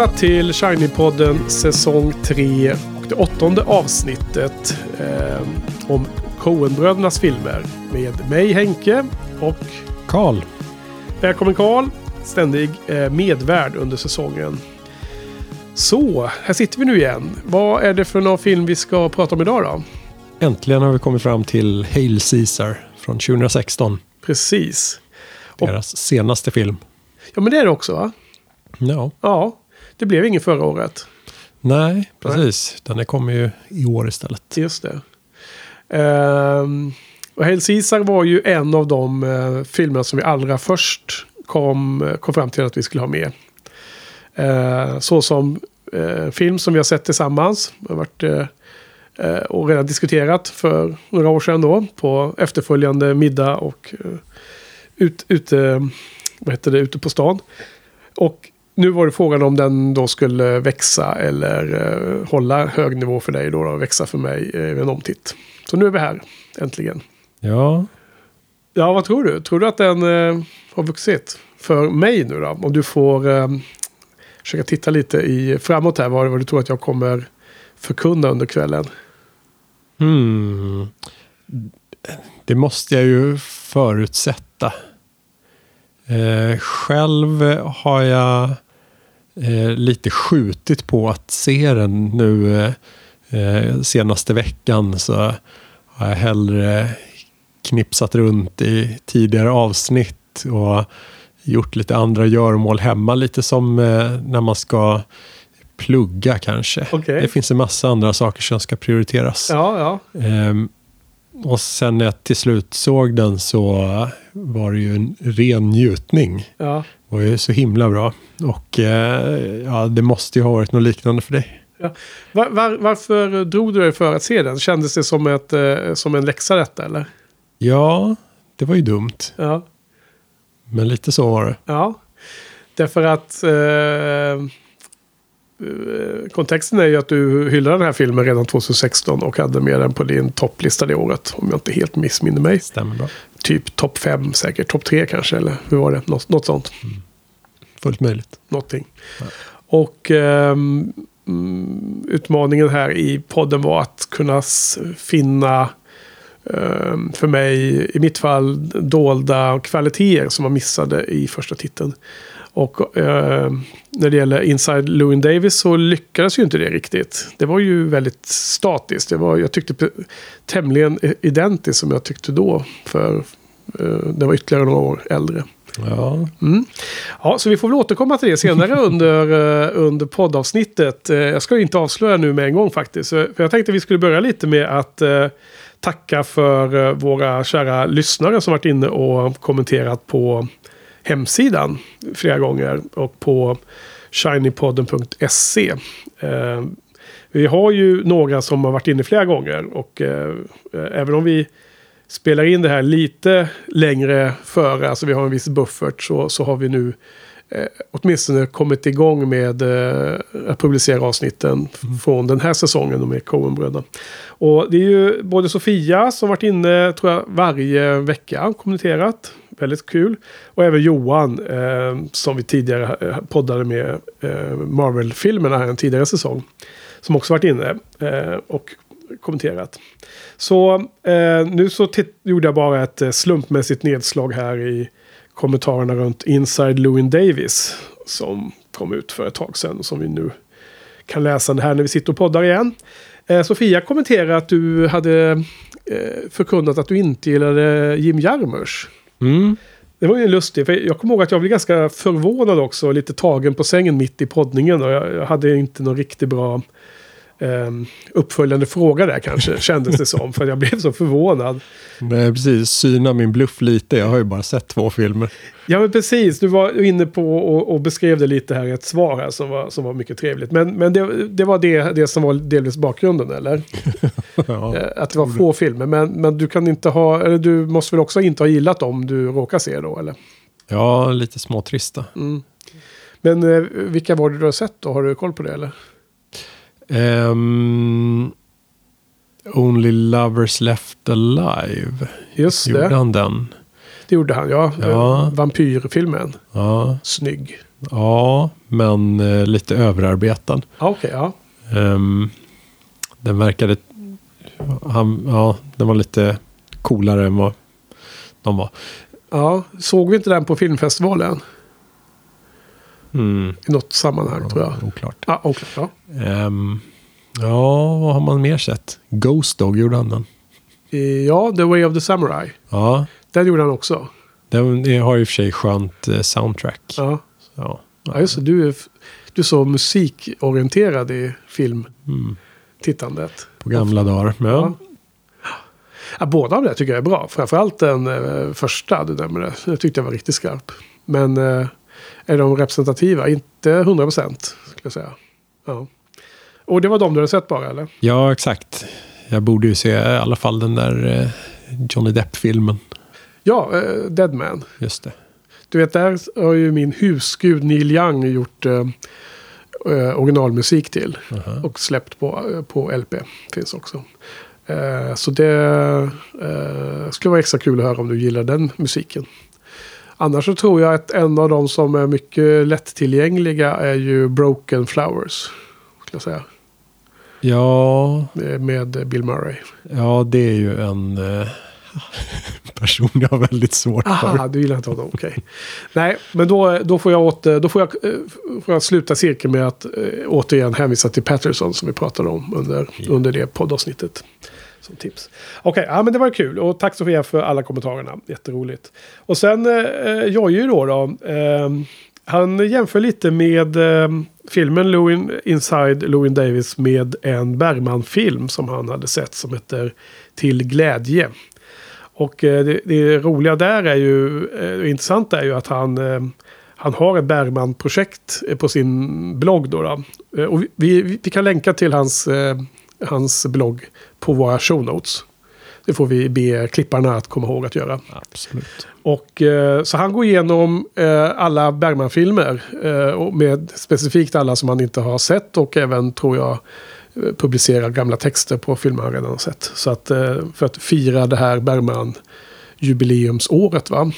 Välkomna till Shiny-podden säsong 3 och det åttonde avsnittet eh, om Coen-brödernas filmer. Med mig Henke och Karl. välkommen Karl, ständig eh, medvärd under säsongen. Så, här sitter vi nu igen. Vad är det för någon film vi ska prata om idag då? Äntligen har vi kommit fram till Hail Caesar från 2016. Precis. Och- Deras senaste film. Ja men det är det också va? Ja, Ja, det blev ingen förra året. nej, precis. Den är kommer ju i år istället. Just det. Ehm, och Hail Caesar var ju en av de uh, filmer som vi allra först kom, kom fram till att vi skulle ha med. Uh, så som eh, film som vi har sett tillsammans. Det har varit, eh, eh, och redan diskuterat för några år sedan då. På efterföljande middag och uh, ut, ute, vad heter det, ute på stan. Och nu var det frågan om den då skulle växa eller eh, hålla hög nivå för dig då, då växa för mig eh, en omtitt. Så nu är vi här, äntligen. Ja, Ja, vad tror du? Tror du att den eh, har vuxit för mig nu då? Om du får eh, försöka titta lite i, framåt här, vad, vad du tror att jag kommer förkunna under kvällen. hmm. det måste jag ju förutsätta. Eh, själv har jag eh, lite skjutit på att se den nu eh, eh, senaste veckan. Så har jag hellre knipsat runt i tidigare avsnitt och gjort lite andra göromål hemma. Lite som eh, när man ska plugga kanske. Okej. Det finns en massa andra saker som ska prioriteras. Ja, ja. Ehm, och sen när jag till slut såg den så var det ju en ren njutning. ja. Var ju så himla bra. Och eh, ja, det måste ju ha varit något liknande för dig. Var, var, varför drog du dig för att se den? Kändes det som, ett, eh, som en läxa detta, eller? Ja, det var ju dumt. Ja. Men lite så var det. Ja, därför att eh, kontexten är ju att du hyllade den här filmen redan 2016 och hade med den på din topplista det året. Om jag inte helt missminner mig. Stämmer bra. Typ topp 5 säkert, topp 3 kanske, eller hur var det? Något, något sånt. Fullt möjligt. Någonting. Och ehm, mm, utmaningen här i podden var att kunna finna ehm, för mig, i mitt fall, dolda kvaliteter som var missade i första titeln. Och ehm, när det gäller Inside Llewyn Davis så lyckades ju inte det riktigt. Det var ju väldigt statiskt. Det var, jag tyckte tämligen identiskt som jag tyckte då. För eh, det var ytterligare några år äldre. Ja, Mm. Ja, så vi får väl återkomma till det senare under, eh, under poddavsnittet. Eh, jag ska inte avslöja nu med en gång faktiskt. Så- För jag tänkte vi skulle börja lite med att eh, tacka för eh, våra kära lyssnare som varit inne och kommenterat på hemsidan flera gånger och på shinypodden.se. Eh, vi har ju några som har varit inne flera gånger och eh, även om vi spelar in det här lite längre före, alltså vi har en viss buffert, så, så har vi nu eh, åtminstone kommit igång med eh, att publicera avsnitten f- från den här säsongen med Coen-bröderna. Och det är ju både Sofia som varit inne, tror jag, varje vecka kommenterat. Väldigt kul. Och även Johan, eh, som vi tidigare eh, poddade med eh, Marvel-filmerna här en tidigare säsong. Som också varit inne eh, och kommenterat. Så eh, nu så gjorde jag bara ett slumpmässigt nedslag här i kommentarerna runt Inside Llewyn Davis. Som kom ut för ett tag sedan som vi nu kan läsa det här när vi sitter och poddar igen. Eh, Sofia kommenterade att du hade eh, förkunnat att du inte gillade Jim Jarmusch. mm. Det var ju lustigt, för jag kommer ihåg att jag blev ganska förvånad också, lite tagen på sängen mitt i poddningen. Och jag, jag hade inte någon riktigt bra eh, uppföljande fråga där kanske, kändes det som. För jag blev så förvånad. Nej, precis. Syna min bluff lite. Jag har ju bara sett två filmer. Ja men precis, du var inne på och, och beskrev det lite här i ett svar här som var, som var mycket trevligt. Men, men det, det var det, det som var delvis bakgrunden eller? ja. Eh, Att det var få filmer. Men, men du kan inte ha, eller du måste väl också inte ha gillat dem du råkar se då eller? ja, lite småtrista. Mm. Men eh, vilka var det du har sett då? Har du koll på det eller? Ehm, Only Lovers Left Alive. Just Gjorde det, han den? det gjorde han ja. Ja. Eh, Vampyrfilmen, Ja, snygg. Ja, men eh, lite överarbetad. Okej, ja. Ehm, den verkade... Han, ja, den var lite coolare än vad de var. ja. Såg vi inte den på filmfestivalen? Mm. I något sammanhang tror jag. Oklart. Ja, okej. Ja. Ehm, ja, vad har man mer sett? Ghost Dog gjorde han den. Eh, ja, The Way of the Samurai. Ja, Den gjorde han också. den har i och för sig skönt eh, soundtrack. Ja, Ja. ja just det. Du är, du är så musikorienterad i filmtittandet. Mm, på gamla dagar. Men, Ja. Ja, båda av det tycker jag är bra. Framförallt den eh, första du nämnde. Det tyckte jag var riktigt skarp. Men eh, är de representativa? Inte 100 procent skulle jag säga. Ja. Och det var de du hade sett bara eller? ja, exakt. Jag borde ju se i alla fall den där eh, Johnny Depp-filmen. Ja, eh, Dead Man. Just det. Du vet, där har ju min husgud Neil Young gjort eh, eh, originalmusik till. Aha. Och släppt på, eh, på LP. Finns också. Eh, så det eh, skulle vara extra kul att höra om du gillar den musiken. Annars så tror jag att en av de som är mycket lättillgängliga är ju Broken Flowers. Skulle jag säga. Ja, Med- Bill Murray. ja, det är ju en eh, person jag har väldigt svårt för. Aha, du gillar inte honom. Okej. Nej, men då, då, får jag åter, då får jag, eh, får jag sluta cirkeln med att eh, återigen hänvisa till Patterson som vi pratade om under, under det poddavsnittet. Som tips. Okej, ja, men det var kul. Och tack Sofia för alla kommentarerna. Jätteroligt. Och sen eh, eh Jojje då. då eh, han jämför lite med eh, filmen Louis, Inside Louin Davis med en Bergman-film som han hade sett som heter Till glädje. Och eh, det, det roliga där är ju, eh, det intressanta är ju att han, eh, han har ett Bergman-projekt eh, på sin blogg. Då, då. Eh, och vi, vi, vi kan länka till hans, eh, hans blogg på våra show notes. Det får vi be klipparna att komma ihåg att göra. Absolut. Och, eh, så han går igenom eh, alla Bergman-filmer. Eh, med specifikt alla som han inte har sett. Och även, tror jag, publicerar gamla texter på filmer han redan har sett. Så att för att fira det här Bergman jubileumsåret va?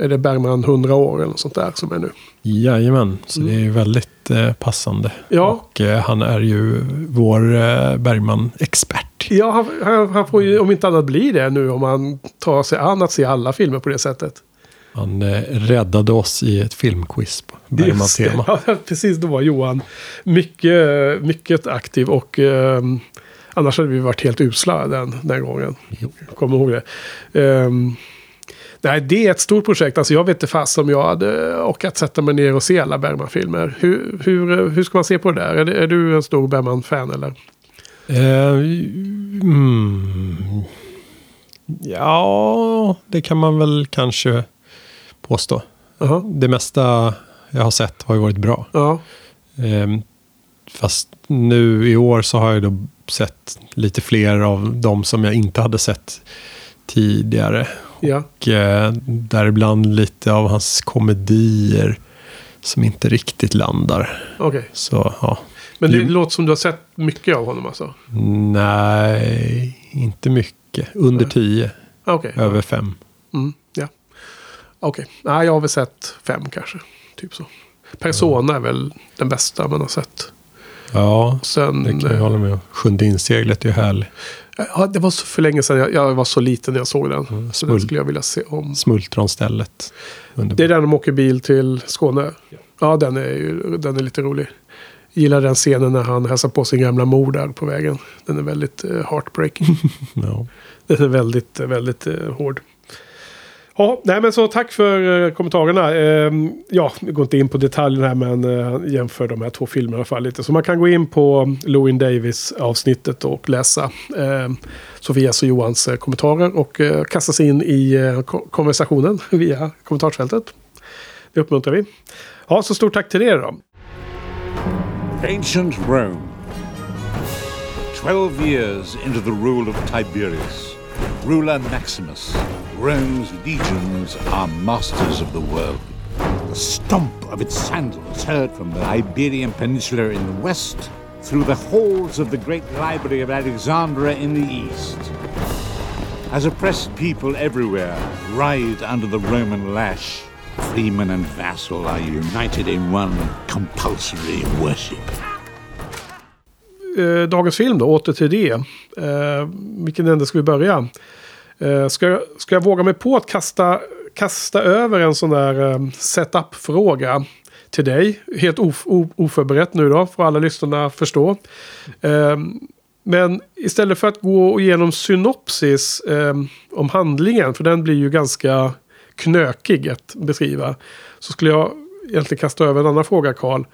Är det Bergman 100 år eller något sånt där som är nu? Jajamän, så det är väldigt eh, passande. Ja. Och eh, han är ju vår eh, Bergman-expert. Ja, han, han, han får ju om inte annat bli det nu om han tar sig an att se alla filmer på det sättet. Han eh, räddade oss i ett filmquiz på. Bergman-tema. Ja, precis, då var Johan mycket, mycket aktiv och ehm, annars hade vi varit helt usla den, den gången. Jo. Kommer ihåg det. Ehm, nej, det är ett stort projekt. Alltså jag vet inte fast om jag hade orkat sätta mig ner och se alla Bergman-filmer. Hur, hur, hur ska man se på det där? Är, är du en stor Bergman-fan eller? Eh, mm, ja, det kan man väl kanske påstå. Jaha. Det mesta jag har sett har ju varit bra. Ja, Ehm, fast nu i år så har jag då sett lite fler av de som jag inte hade sett tidigare. ja. Och eh, däribland lite av hans komedier som inte riktigt landar. okej. Så ja, Men det låter som du har sett mycket av honom alltså? nej, inte mycket. Under Nej. tio, Okej. över fem. Mm, ja. Okej. Nej, jag har väl sett fem kanske. Typ så. Persona är väl den bästa man har sett. Ja, Sen, det kan jag eh, hålla med om. Sjunde inseglet är ju härlig. ja, det var så för länge sedan. Jag, jag var så liten när jag såg den. Mm, så den skulle jag vilja se om. Smultronstället. Det är den de åker bil till Skåne. Ja, den är, ju, den är lite rolig. Gillar den scenen när han hälsar på sin gamla mor där på vägen. Den är väldigt eh, heartbreaking. Ja. Den är väldigt, väldigt eh, hård. Ja, nej men så tack för eh, kommentarerna. Ehm, ja, vi går inte in på detaljerna här men eh, jämför de här två filmerna i alla fall lite. Så man kan gå in på Lewin Davis avsnittet och läsa ehm, Sofias och Johans eh, kommentarer och kasta sig in i konversationen via kommentarsfältet. Det uppmuntrar vi. Ja, så stort tack till er då. Ancient Rome. Twelve years into the rule of Tiberius, ruler Maximus, Rome's legions are masters of the world. The stomp of its sandals heard from the Iberian Peninsula in the west through the halls of the great library of Alexandria in the east. As oppressed people everywhere writhe under the Roman lash, freeman and vassal are united in one compulsory worship. Eh, dagens film då, åter till det. Eh, vilken ände ska vi börja? Eh, ska, jag- ska jag våga mig på att kasta, kasta över en sån där eh, setup-fråga till dig? Helt of, oförberett nu då, får alla lyssnarna förstå. Eh, men istället för att gå igenom synopsis eh, om handlingen, för den blir ju ganska knökig att beskriva, så skulle jag egentligen kasta över en annan fråga, Karl.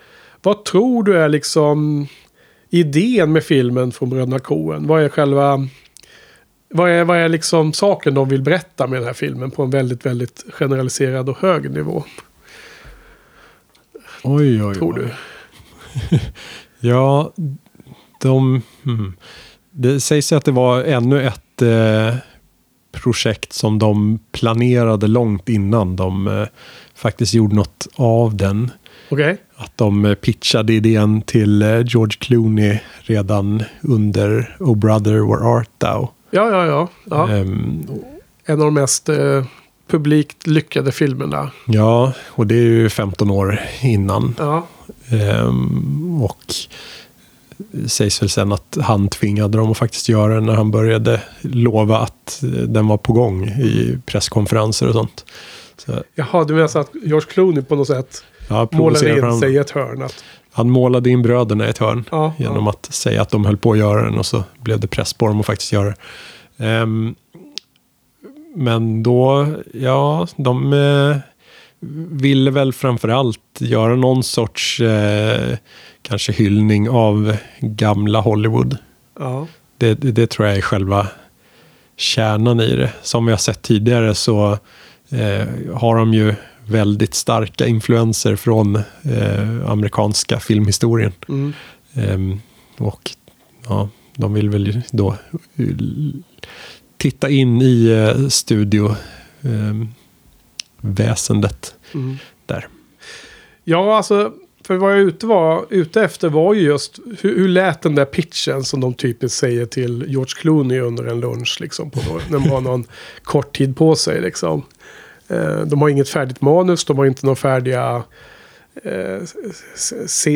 Vad tror du är liksom idén med filmen från Bröderna Coen? Vad är själva... Vad är, vad är liksom saken de vill berätta med den här filmen på en väldigt, väldigt generaliserad och hög nivå? Oj, oj, Tror oj. du? Ja, de... Hmm. Det sägs ju att det var ännu ett eh, projekt som de planerade långt innan de eh, faktiskt gjorde något av den. Okej? Att de eh, pitchade idén till eh, George Clooney redan under Oh Brother Where Art Thou. Ja, ja, ja. ja. Ehm, En av de mest eh, publikt lyckade filmerna. ja, och det är ju 15 år innan. Ja, Ehm, och sägs väl sen att han tvingade dem att faktiskt göra det när han började lova att eh, den var på gång i presskonferenser och sånt. Så, Jaha, du menar så att George Clooney på något sätt ja, målade provocerade in fram. sig i ett hörn? Att, Han målade in bröderna i ett hörn ja, genom ja. att säga att de höll på att göra den och så blev det press på dem att faktiskt göra det. Ehm, men då, ja, de eh, ville väl framförallt göra någon sorts eh, kanske hyllning av gamla Hollywood. ja. Det, det, det tror jag är själva kärnan i det. Som vi har sett tidigare så eh, har de ju väldigt starka influenser från eh, amerikanska filmhistorien. Mm. Ehm, och ja, de vill väl då eh, titta in i eh, studio ehm, väsendet Mm. där. Ja, alltså. För vad jag ute var ute efter var ju just hur, hur lät den där pitchen som de typiskt säger till George Clooney under en lunch. Liksom, på när de har någon kort tid på sig. Liksom. Eh, de har inget färdigt manus, de har inte några färdiga eh,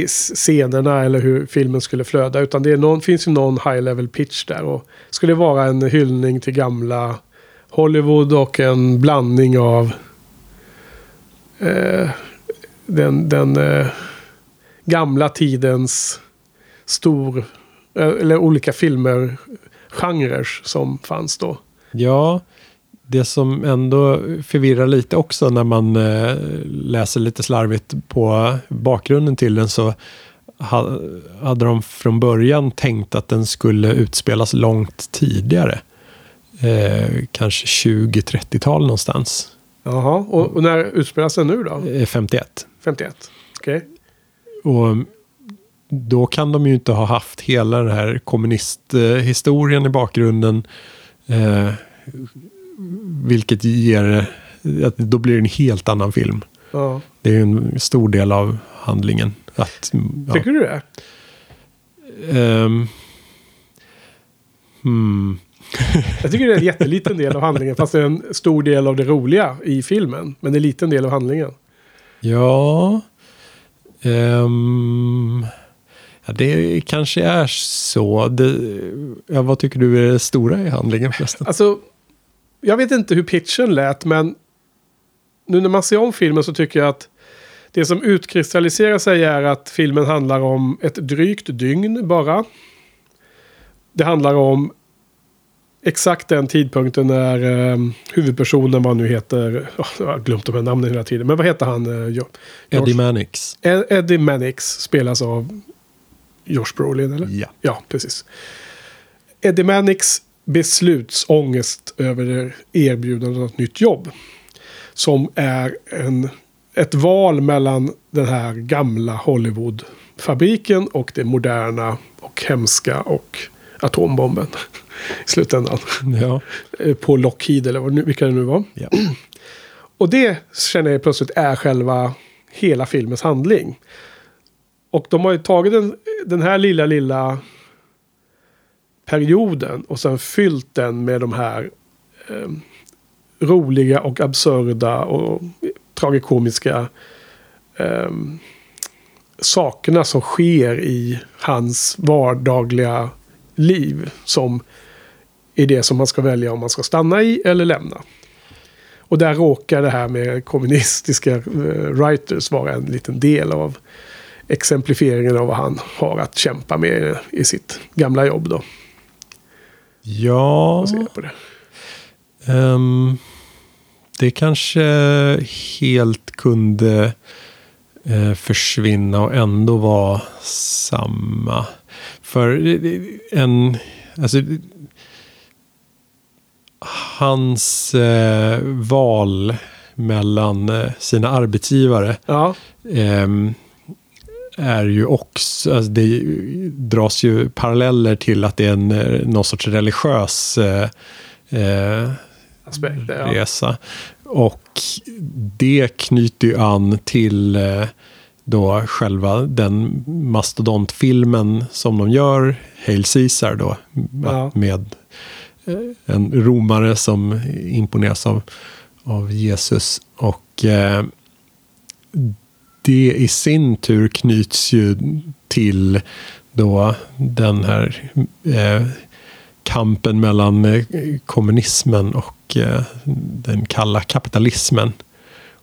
scenerna eller hur filmen skulle flöda. Utan det är någon, finns ju någon high level pitch där. Och skulle vara en hyllning till gamla Hollywood och en blandning av eh, den, den eh, gamla tidens stor, eh, eller olika filmer, genrer som fanns då. Ja, det som ändå förvirrar lite också när man eh, läser lite slarvigt på bakgrunden till den så ha, hade de från början tänkt att den skulle utspelas långt tidigare. Eh, kanske 20-30-tal någonstans. Jaha, och, och när utspelas den nu då? Eh, 51. 51? Okej. Och då kan de ju inte ha haft hela den här kommunisthistorien i bakgrunden. Eh, vilket ger, då blir det en helt annan film. Ja. Det är en stor del av handlingen. Att, ja. Tycker du det? Ehm, hmm. Jag tycker det är en jätteliten del av handlingen. Fast det är en stor del av det roliga i filmen. Men det är en liten del av handlingen. Ja. Ehm, ja, det kanske är så. Det, ja, vad tycker du är det stora i handlingen förresten? Alltså, jag vet inte hur pitchen lät, men nu när man ser om filmen så tycker jag att det som utkristalliserar sig är att filmen handlar om ett drygt dygn bara. Det handlar om exakt den tidpunkten när eh, huvudpersonen, vad nu heter, oh, jag har glömt de här namnen hela tiden, men vad heter han? Eh, Jo- Eddie George- Mannix. Ed- Eddie Mannix spelas av Josh Brolin, eller? Ja. Ja, precis. Eddie Mannix beslutsångest över erbjudandet av ett nytt jobb. Som är en, ett val mellan den här gamla Hollywood-fabriken och det moderna och hemska och atombomben. I slutändan. Ja. Eh, På Lockheed eller vad, vilka det nu var. ja. Och det känner jag plötsligt är själva hela filmens handling. Och de har ju tagit den, den här lilla, lilla perioden och sen fyllt den med de här eh, roliga och absurda och tragikomiska eh, sakerna som sker i hans vardagliga liv. Som är det som man ska välja om man ska stanna i eller lämna. Och där råkar det här med kommunistiska eh, writers vara en liten del av exemplifieringen av vad han har att kämpa med i sitt gamla jobb. Då. Ja, Vad jag på det? ehm, det kanske helt kunde eh, försvinna och ändå vara samma. För eh, en, alltså, hans eh, val mellan eh, sina arbetsgivare Ja, ehm, är ju också, alltså det dras ju paralleller till att det är en, eh, någon sorts religiös eh, eh, aspekter. Ja. resa. Och det knyter ju an till eh, då själva den mastodontfilmen som de gör, Hail Caesar då, Ja. med eh, en romare som imponeras av, av Jesus. Och eh, det i sin tur knyts ju till då den här eh, kampen mellan eh, kommunismen och eh, den kalla kapitalismen.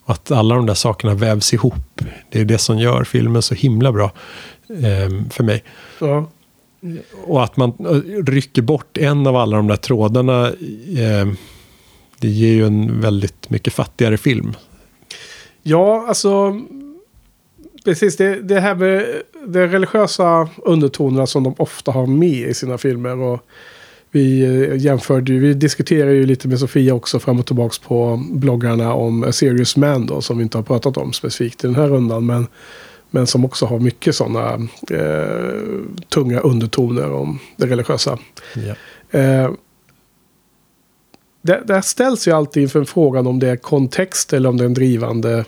Och att alla de där sakerna vävs ihop. Det är det som gör filmen så himla bra eh, för mig. Ja. Och att man eh, rycker bort en av alla de där trådarna. Eh, det ger ju en väldigt mycket fattigare film. Ja, alltså... Precis, det, det här med de religiösa undertonerna som de ofta har med i sina filmer. Och vi eh, jämförde ju, vi diskuterade ju lite med Sofia också fram och tillbaka på bloggarna om A Serious Man då, som vi inte har pratat om specifikt i den här rundan. Men, men som också har mycket sådana eh, tunga undertoner om det religiösa. Ja. Eh, det, där ställs ju alltid inför frågan om det är kontext eller om det är en drivande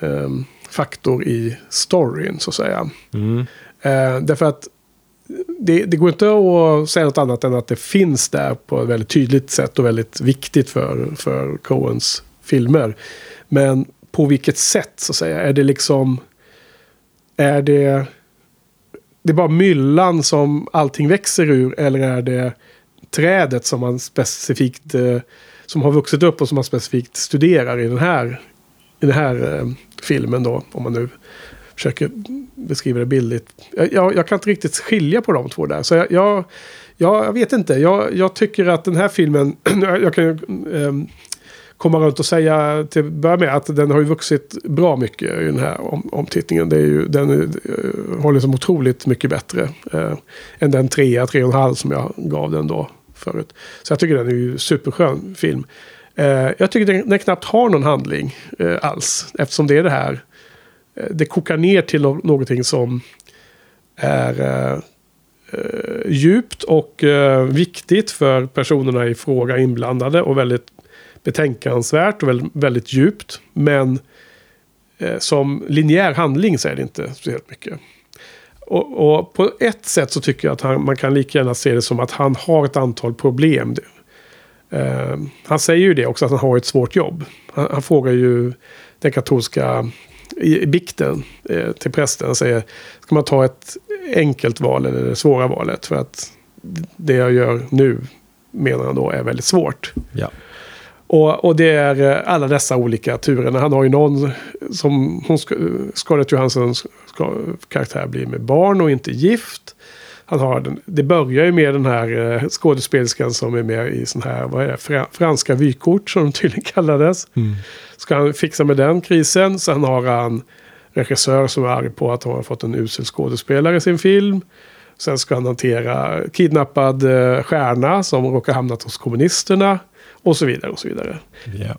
eh, faktor i storyn så att säga. Mm. Eh, därför att det, det går inte att säga något annat än att det finns där på ett väldigt tydligt sätt och väldigt viktigt för, för Coens filmer. Men på vilket sätt så att säga? Är det liksom... Är det... Det är bara myllan som allting växer ur eller är det trädet som man specifikt... Eh, som har vuxit upp och som man specifikt studerar i den här, i den här eh, filmen då. Om man nu försöker beskriva det bildligt. Jag, jag, jag kan inte riktigt skilja på de två där. Så jag, jag, jag, jag vet inte. Jag, jag tycker att den här filmen... jag kan ju eh, komma runt och säga till att börja med att den har ju vuxit bra mycket i den här om, omtittningen. Det är ju, den uh, håller som otroligt mycket bättre eh, än den trea, tre och en halv som jag gav den då förut. Så jag tycker den är ju superskön film. Eh, jag tycker den, den knappt har någon handling eh, alls. Eftersom det är det här. Eh, det kokar ner till no någonting som är djupt och viktigt för personerna i fråga inblandade och väldigt betänkansvärt och väldigt, väldigt djupt. Men eh, som linjär handling så är det inte speciellt mycket. Och, och, på ett sätt så tycker jag att han, man kan lika gärna se det som att han har ett antal problem. Eh, han säger ju det också, att han har ett svårt jobb. Han, han frågar ju den katolska i, i bikten eh, till prästen. Han säger, ska man ta ett enkelt val eller det svåra valet? För att det jag gör nu, menar han då, är väldigt svårt. Ja. Och, och det är eh, alla dessa olika turerna. Han har ju någon som hon, Scarlett Johanssons karaktär blir med barn och inte gift. Han har den, det börjar ju med den här eh, skådespelerskan som är med i sån här, vad är det, fra, franska vykort som de tydligen kallades. Mm. Ska han fixa med den krisen. Sen har han regissör som är arg på att han har fått en usel skådespelare i sin film. Sen ska han hantera kidnappad eh, stjärna som råkar hamnat hos kommunisterna. Och så vidare och så vidare. Ja.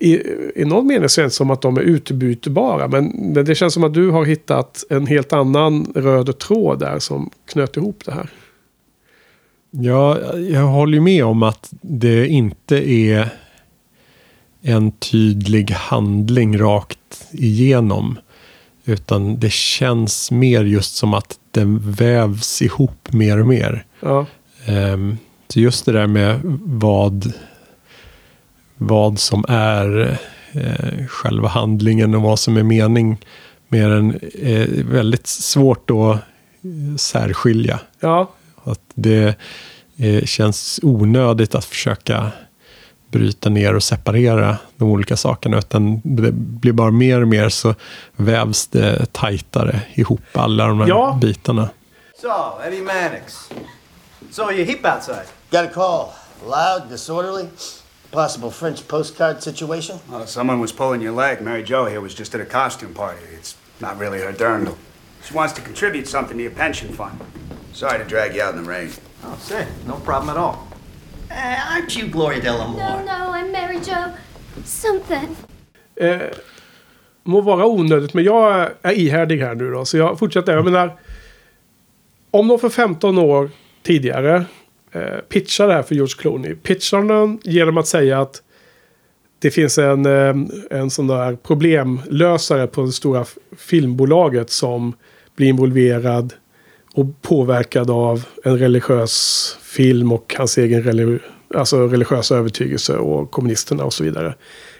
I, I någon mening känns det som att de är utbytbara. Men, det känns som att du har hittat en helt annan röd tråd där som knöt ihop det här. Ja, jag håller ju med om att det inte är en tydlig handling rakt igenom. Utan det känns mer just som att den vävs ihop mer och mer. Ja, Ehm, så just det där med vad, vad som är eh, själva handlingen och vad som är mening mer än eh, väldigt svårt att eh, särskilja. Ja, Att det eh, känns onödigt att försöka bryta ner och separera de olika sakerna. Utan det blir bara mer och mer så vävs det tajtare ihop alla de här Ja. bitarna. So, Eddie Mannix. So you hip outside? Got a call. Loud, disorderly, possible French postcard situation. Well, someone was pulling your leg. Mary Jo here was just at a costume party. It's not really her dirndl. She wants to contribute something to your pension fund. Sorry to drag you out in the rain. Oh, say, no problem at all. Eh, aren't you Gloria Delamore? No, no, I'm Mary Jo. Something. eh, må vara onödigt, men jag är ihärdig här nu då. Så jag fortsätter. Jag menar, om de för 15 år tidigare eh, pitchar det här för George Clooney. Pitchar den genom att säga att det finns en, eh, en sån där problemlösare på det stora filmbolaget som blir involverad och påverkad av en religiös film och hans egen religi alltså religiösa övertygelse och kommunisterna och så vidare.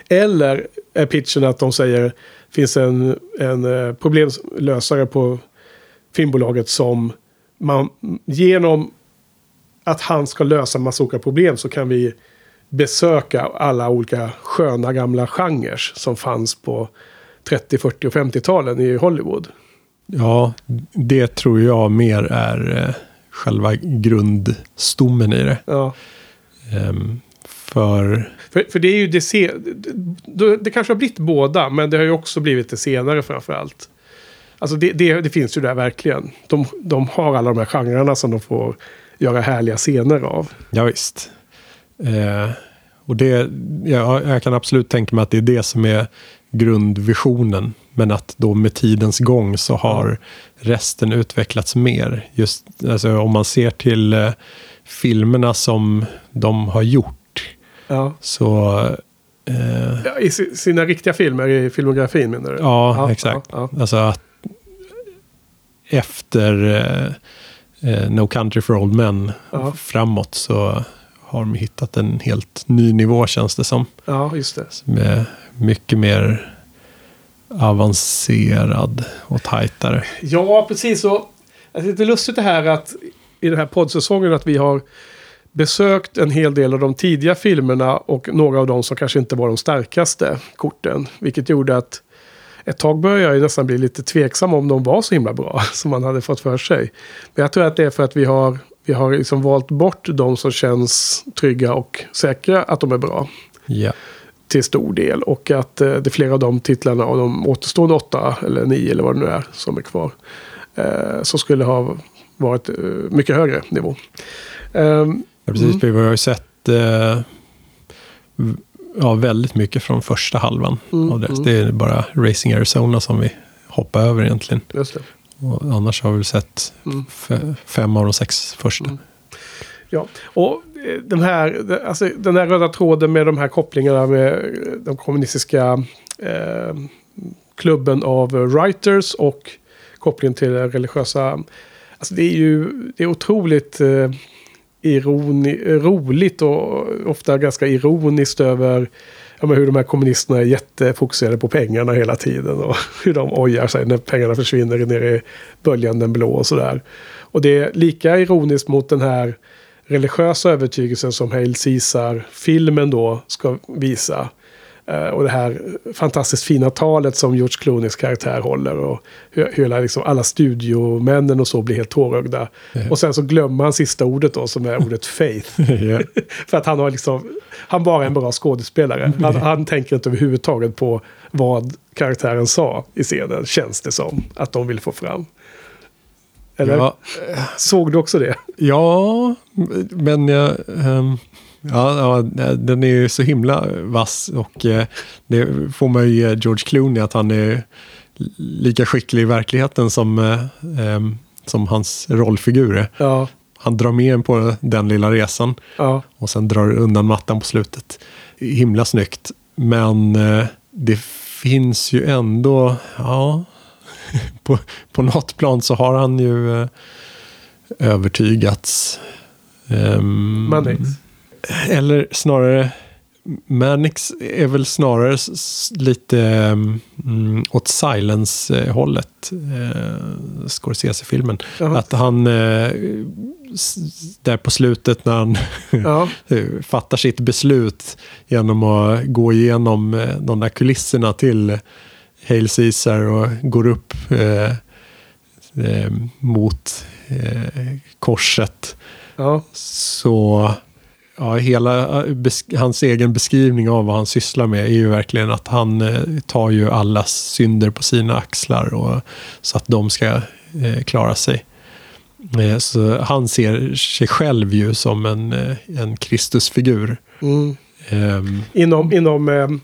Eller är pitchen att de säger finns en, en eh, problemlösare på filmbolaget som man genom att han ska lösa massa olika problem så kan vi besöka alla olika sköna gamla genrer som fanns på 30, 40 och 50-talen i Hollywood. Ja, det tror jag mer är eh, själva grundstommen i det. Ja. Ehm, för För, för det är ju det, se, det, det kanske har blivit båda, men det har ju också blivit det senare framför allt. Alltså det, det, det finns ju där verkligen. De, de har alla de här genrerna som de får göra härliga scener av. Ja, visst. Eh, och det, ja, jag kan absolut tänka mig att det är det som är grundvisionen. Men att då med tidens gång så har resten utvecklats mer. Just alltså, om man ser till eh, filmerna som de har gjort. Ja. Så eh, Ja, I si- sina riktiga filmer, i filmografin menar du? ja, exakt. Ja, ja. Alltså att efter eh, No Country for Old Men Ja. framåt så har de hittat en helt ny nivå känns det som. ja, just det. Är mycket mer avancerad och tajtare. Ja, precis. Och det är lite lustigt det här att i den här poddsäsongen att vi har besökt en hel del av de tidiga filmerna och några av dem som kanske inte var de starkaste korten. Vilket gjorde att ett tag började jag ju nästan bli lite tveksam om de var så himla bra som man hade fått för sig. Men jag tror att det är för att vi har, vi har liksom valt bort de som känns trygga och säkra att de är bra Ja. till stor del. Och att eh, det är flera av de titlarna av de återstående åtta eller nio eller vad det nu är som är kvar. Eh, som skulle ha varit eh, mycket högre nivå. Ehm, Ja, precis. Vi har ju sett eh, ja, väldigt mycket från första halvan av det. Det är bara Racing Arizona som vi hoppar över egentligen. just det. Och annars har vi sett f- fem av de sex första. Ja, och eh, den här, alltså, den här röda tråden med de här kopplingarna med eh, de kommunistiska eh, klubben av writers och kopplingen till religiösa. Alltså det är ju det är otroligt eh, ironi, roligt och ofta ganska ironiskt över ja, men hur de här kommunisterna är jättefokuserade på pengarna hela tiden. Och hur de ojar sig när pengarna försvinner ner i böljan den blå och sådär. Och det är lika ironiskt mot den här religiösa övertygelsen som Hail Caesar-filmen då ska visa. Eh, och det här fantastiskt fina talet som George Clooneys karaktär håller. Och hur, liksom, alla studiomännen och så blir helt tårögda. Och sen så glömmer han sista ordet då som är ordet faith. För att han har liksom, han bara är en bra skådespelare. Han, han tänker inte överhuvudtaget på vad karaktären sa i scenen, känns det som. Att de vill få fram. Eller? Ja, Såg du också det? ja, men jag... ehm, Ja, ja, den är ju så himla vass och eh, det får man ju ge George Clooney att han är lika skicklig i verkligheten som, eh, ehm, som hans rollfigur är. Ja, Han drar med en på den lilla resan ja, och sen drar undan mattan på slutet. Himla snyggt. Men eh, det finns ju ändå, ja, på, på något plan så har han ju eh, övertygats. Ehm, Mannix. Eller snarare Mannix är väl snarare lite mm, åt silence-hållet. Eh, Scorsese-filmen. Jaha. Att han, eh, där på slutet när han Ja, fattar sitt beslut genom att gå igenom eh, de där kulisserna till Hail Caesar och går upp eh, eh, mot eh, korset. ja, Så ja, hela eh, hans egen beskrivning av vad han sysslar med är ju verkligen att han eh, tar ju allas synder på sina axlar och, så att de ska eh, klara sig. Så han ser sig själv ju som en, en Kristusfigur. mm. Ehm, inom, inom,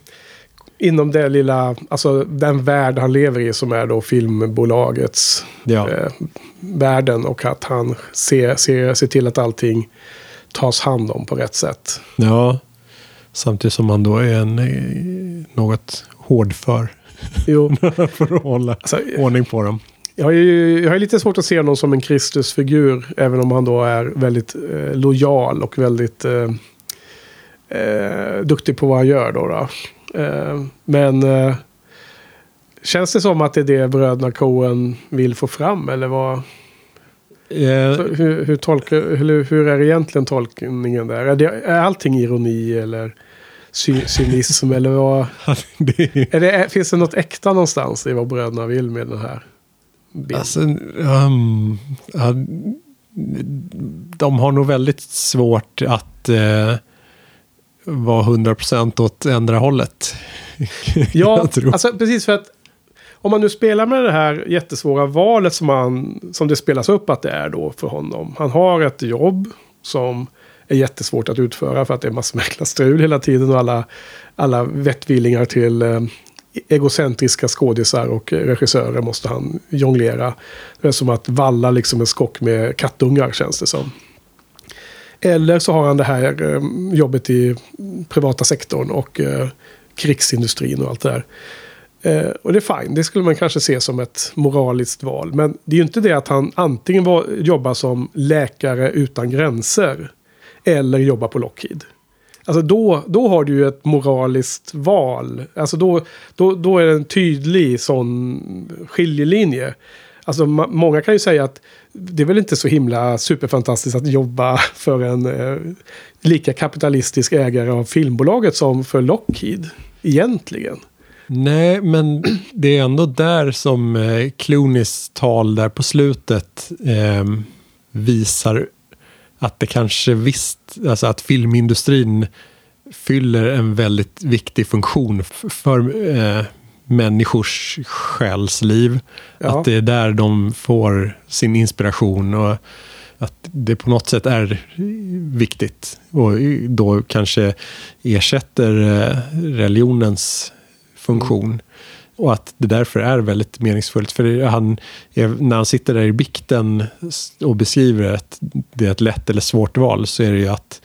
inom det lilla, alltså den värld han lever i som är då filmbolagets ja, eh, världen och att han ser, ser, ser till att allting tas hand om på rätt sätt. ja, samtidigt som han då är en eh, något hårdför Jo, för att hålla alltså, ordning på dem. jag, har ju, jag har lite svårt att se honom som en Kristusfigur, även om han då är väldigt eh, lojal och väldigt eh, eh, duktig på vad han gör. Då, då. Eh, men eh, känns det som att det är det bröderna Coen vill få fram? Eller vad? Eh, Så hur, hur, tolkar, hur, hur är egentligen tolkningen där? Är, det, är allting ironi eller cy, cynism? eller vad? det är, det, finns det något äkta någonstans i vad bröderna vill med den här bilden? Alltså, um, ja, de har nog väldigt svårt att eh, vara 100% åt ändra hållet. ja, alltså precis för att om man nu spelar med det här jättesvåra valet som, han, som det spelas upp att det är då för honom. Han har ett jobb som är jättesvårt att utföra för att det är massor med strul hela tiden och alla, alla vettvillingar till eh, egocentriska skådisar och regissörer måste han jonglera. Det är som att valla liksom en skock med kattungar känns det som. Eller så har han det här eh, jobbet i privata sektorn och eh, krigsindustrin och allt det där. Eh, och det är fine, det skulle man kanske se som ett moraliskt val. Men det är ju inte det att han antingen var, jobbar som läkare utan gränser eller jobbar på Lockheed. Alltså då, då har du ju ett moraliskt val. Alltså då, då, då är det en tydlig sån skiljelinje. Alltså ma- många kan ju säga att det är väl inte så himla superfantastiskt att jobba för en eh, lika kapitalistisk ägare av filmbolaget som för Lockheed. Egentligen. Nej, men det är ändå där som eh, Clooneys tal där på slutet eh, visar att det kanske visst, alltså att filmindustrin fyller en väldigt viktig funktion för eh, människors själsliv. Ja. Att det är där de får sin inspiration och att det på något sätt är viktigt. Och då kanske ersätter eh, religionens funktion. Och att det därför är väldigt meningsfullt. För han, är- när han sitter där i bikten och beskriver att det är ett lätt eller svårt val så är det ju att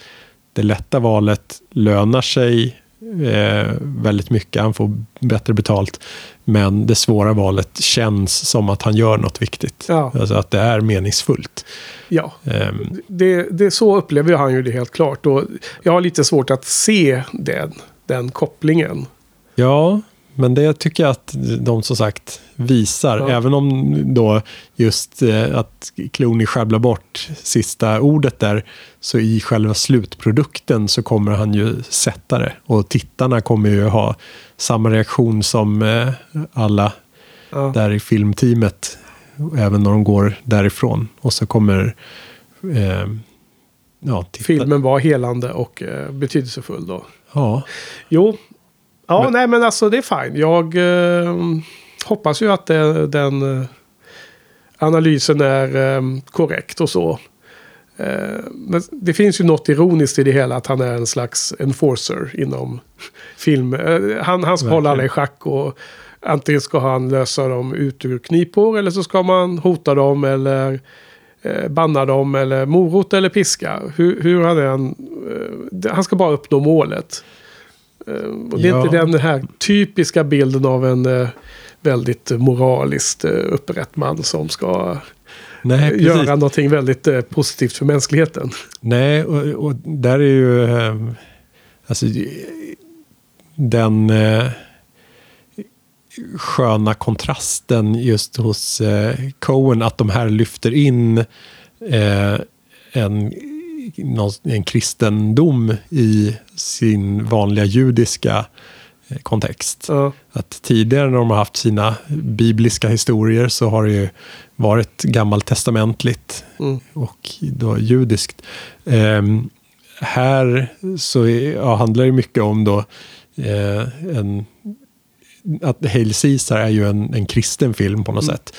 det lätta valet lönar sig eh, väldigt mycket. Han får bättre betalt. Men det svåra valet känns som att han gör något viktigt. Ja. Alltså att det är meningsfullt. Ja, Ehm, det, det, så upplever han ju det helt klart. Och jag har lite svårt att se den, den kopplingen. Ja, men det tycker jag att de som sagt visar. Ja. Även om då just eh, att Clooney sjabblar bort sista ordet där. Så i själva slutprodukten så kommer han ju sätta det. Och tittarna kommer ju ha samma reaktion som eh, alla Ja. där i filmteamet. Även när de går därifrån. Och så kommer eh, ja, titta- Filmen var helande och eh, betydelsefull då. Ja, Jo, ja, Men- nej men alltså det är fine. Jag eh, hoppas ju att det, den eh, analysen är eh, korrekt och så. Eh, men det finns ju något ironiskt i det hela att han är en slags enforcer inom film. Eh, han, han ska hålla alla i schack och antingen ska han lösa dem ut ur knipor eller så ska man hota dem eller eh, banna dem eller morot eller piska. Hur, hur han än... Han ska bara uppnå målet. Eh, och det är Ja. inte den här typiska bilden av en eh, väldigt moraliskt eh, upprätt man som ska nej, göra någonting väldigt positivt för mänskligheten. Nej, och, och där är ju... Alltså, den eh, sköna kontrasten just hos eh, Cohen, att de här lyfter in eh, en, någon, en kristendom i sin vanliga judiska eh, kontext. Ja. Att tidigare när de har haft sina bibliska historier så har det ju varit gammaltestamentligt Mm. och då judiskt. Ehm, här så är, ja, handlar det mycket om då eh, en, att Hail Caesar är ju en, en kristen film på något sätt.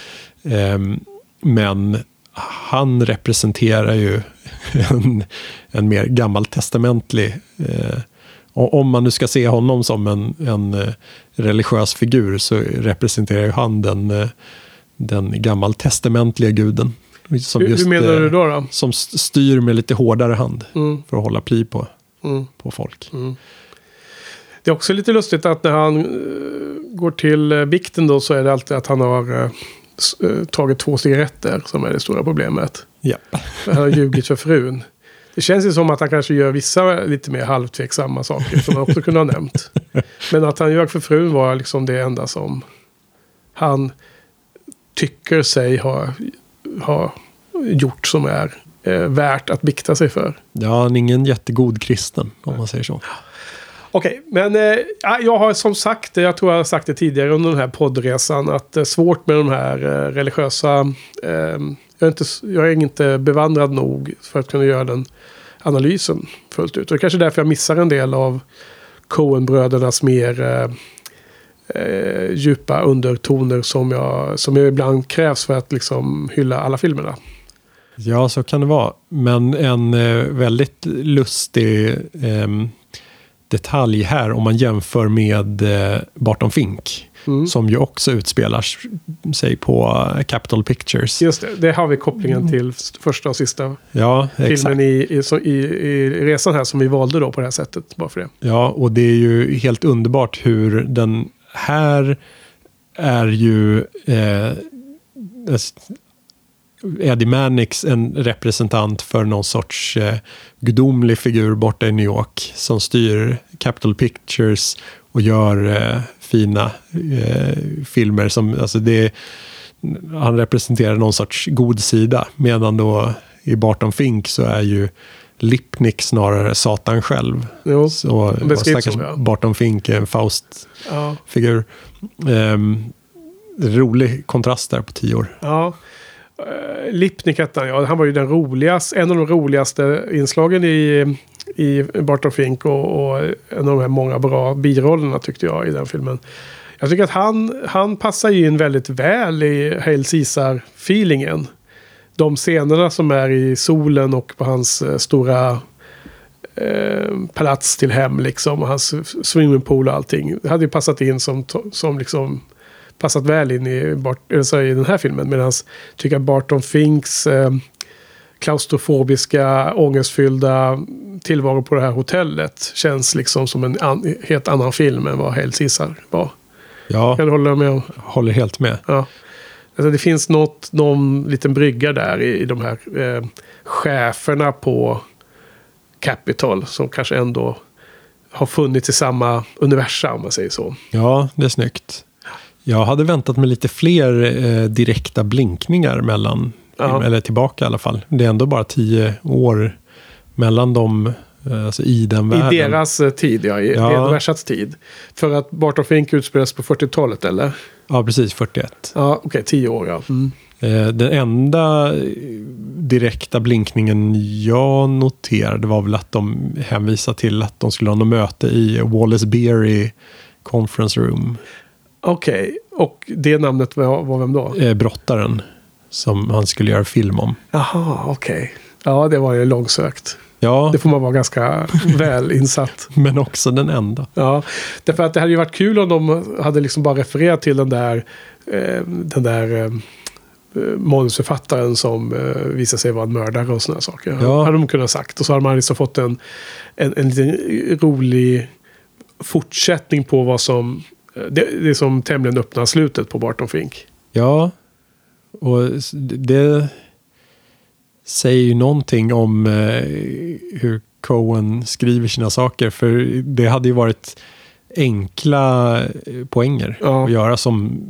Ehm, men han representerar ju en, en mer gammaltestamentlig eh, om man nu ska se honom som en, en eh, religiös figur så representerar ju han den, eh, den gammaltestamentliga guden. Som Hur, hur menar eh, du då? då? Som st- styr med lite hårdare hand Mm. för att hålla pli på, Mm. på folk. Det är också lite lustigt att när han eh, går till bikten då så är det alltid att han har eh, eh, tagit två cigaretter som är det stora problemet. Ja. Han har ljugit för frun. Det känns ju som att han kanske gör vissa lite mer halvtveksamma saker som han också kunde ha nämnt. Men att han ljög för frun var liksom det enda som han tycker sig ha, ha gjort som är eh, värt att bikta sig för. ja, han är ingen jättegod kristen om man säger så. Okej, men eh, ah, jag har som sagt, jag tror jag har sagt det tidigare under den här poddresan, att det är svårt med de här eh, religiösa... Eh, jag, är inte, jag är inte bevandrad nog för att kunna göra den analysen fullt ut. Och det är kanske därför jag missar en del av Coen-brödernas mer eh, eh djupa undertoner som jag, som jag ibland krävs för att liksom hylla alla filmerna. Ja, så kan det vara. Men en eh, väldigt lustig ehm, detalj här om man jämför med eh, Barton Fink. Mm. Som ju också utspelar sig på eh, Capitol Pictures. Just det, det har vi kopplingen till s- första och sista Ja, filmen i, i, i, i resan här som vi valde då på det här sättet. Bara för det. Ja, och det är ju helt underbart hur den här är ju eh, Eddie Mannix en representant för någon sorts eh, gudomlig figur borta i New York som styr Capitol Pictures och gör eh, fina eh, filmer som, alltså det han representerar någon sorts god sida medan då i Barton Fink så är ju Lipnick snarare Satan själv. Jo, Så det stackars så, ja. Barton Fink är en Faust-figur. ja. Ehm, rolig kontrast där på tio år. ja. Uh, hette han, ja. Han var ju den roligaste, en av de roligaste inslagen i, i Barton Fink och, och en av de här många bra birollerna tyckte jag i den filmen. Jag tycker att han, han passar ju in väldigt väl i Hail Caesar-feelingen. De scenerna som är i solen och på hans eh, stora eh, palats till hem liksom. Och hans swimmingpool och allting. Det hade ju passat in som, som liksom passat väl in i, Bart, eller så i den här filmen. Medan tycker att Barton Finks eh, klaustrofobiska, ångestfyllda tillvaro på det här hotellet känns liksom som en an, helt annan film än vad Hail Caesar var. Ja, Kan du hålla med om? håller helt med. Ja. Alltså det finns något, någon liten brygga där i, i de här eh, cheferna på Capitol som kanske ändå har funnits i samma universum om man säger så. Ja, det är snyggt. Jag hade väntat mig lite fler eh, direkta blinkningar mellan, Ja. eller tillbaka i alla fall. Det är ändå bara tio år mellan dem, eh, alltså i den världen. I deras eh, tid, ja. I Ja. universats tid. För att Barton Fink utspelas på 40-talet, eller? Ja, precis, 41. Ja, okej, tio år, ja. Eh, Den enda direkta blinkningen jag noterade var väl att de hänvisade till att de skulle ha något möte i Wallace Beery Conference Room. Okej, och det namnet var, var vem då? Eh, brottaren som han skulle göra film om. Jaha, okej. Ja, det var ju långsökt. Ja, Det får man vara ganska väl insatt. men också den enda. Ja, därför att det hade ju varit kul om de hade liksom bara refererat till den där, eh, den där eh, manusförfattaren som eh, visade sig vara en mördare och sådana saker. Ja. hade de kunnat sagt. Och så hade man liksom fått en, en, en liten rolig fortsättning på vad som... Det, det är som tämligen öppna slutet på Barton Fink. Ja, och det säger ju någonting om eh, hur Cohen skriver sina saker. För det hade ju varit enkla eh, poänger Ja. att göra som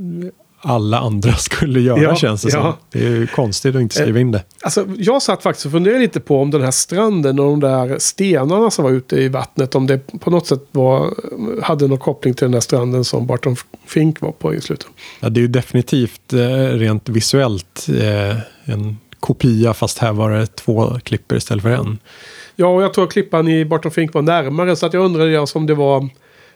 alla andra skulle göra Ja, känns det ja. som. Det är ju konstigt att inte skriva in det. Alltså, jag satt faktiskt och funderade lite på om den här stranden och de där stenarna som var ute i vattnet, om det på något sätt var, hade någon koppling till den där stranden som Barton Fink var på i slutet. Ja, det är ju definitivt eh, rent visuellt eh, en kopia fast här var det två klipper istället för en. Ja, och jag tror att klippan i Barton Fink var närmare, så att jag undrade alltså om det var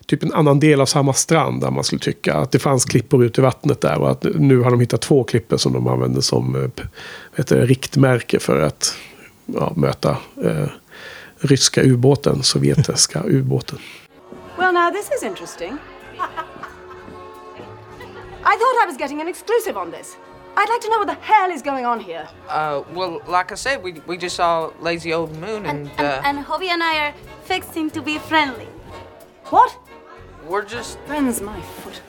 typ en annan del av samma strand där man skulle tycka att det fanns klippor ut i vattnet där och att nu har de hittat två klippor som de använder som eh, heter det, riktmärke för att ja, möta eh, ryska ubåten, sovjetiska ubåten. Well, now this is interesting. I thought I was getting an exclusive on this. I'd like to know what the hell is going on here. Uh, well, like I said, we, we just saw Lazy Old Moon, and, And, uh, and, and Hobby and I are fixing to be friendly. What? We're just Friends, my foot.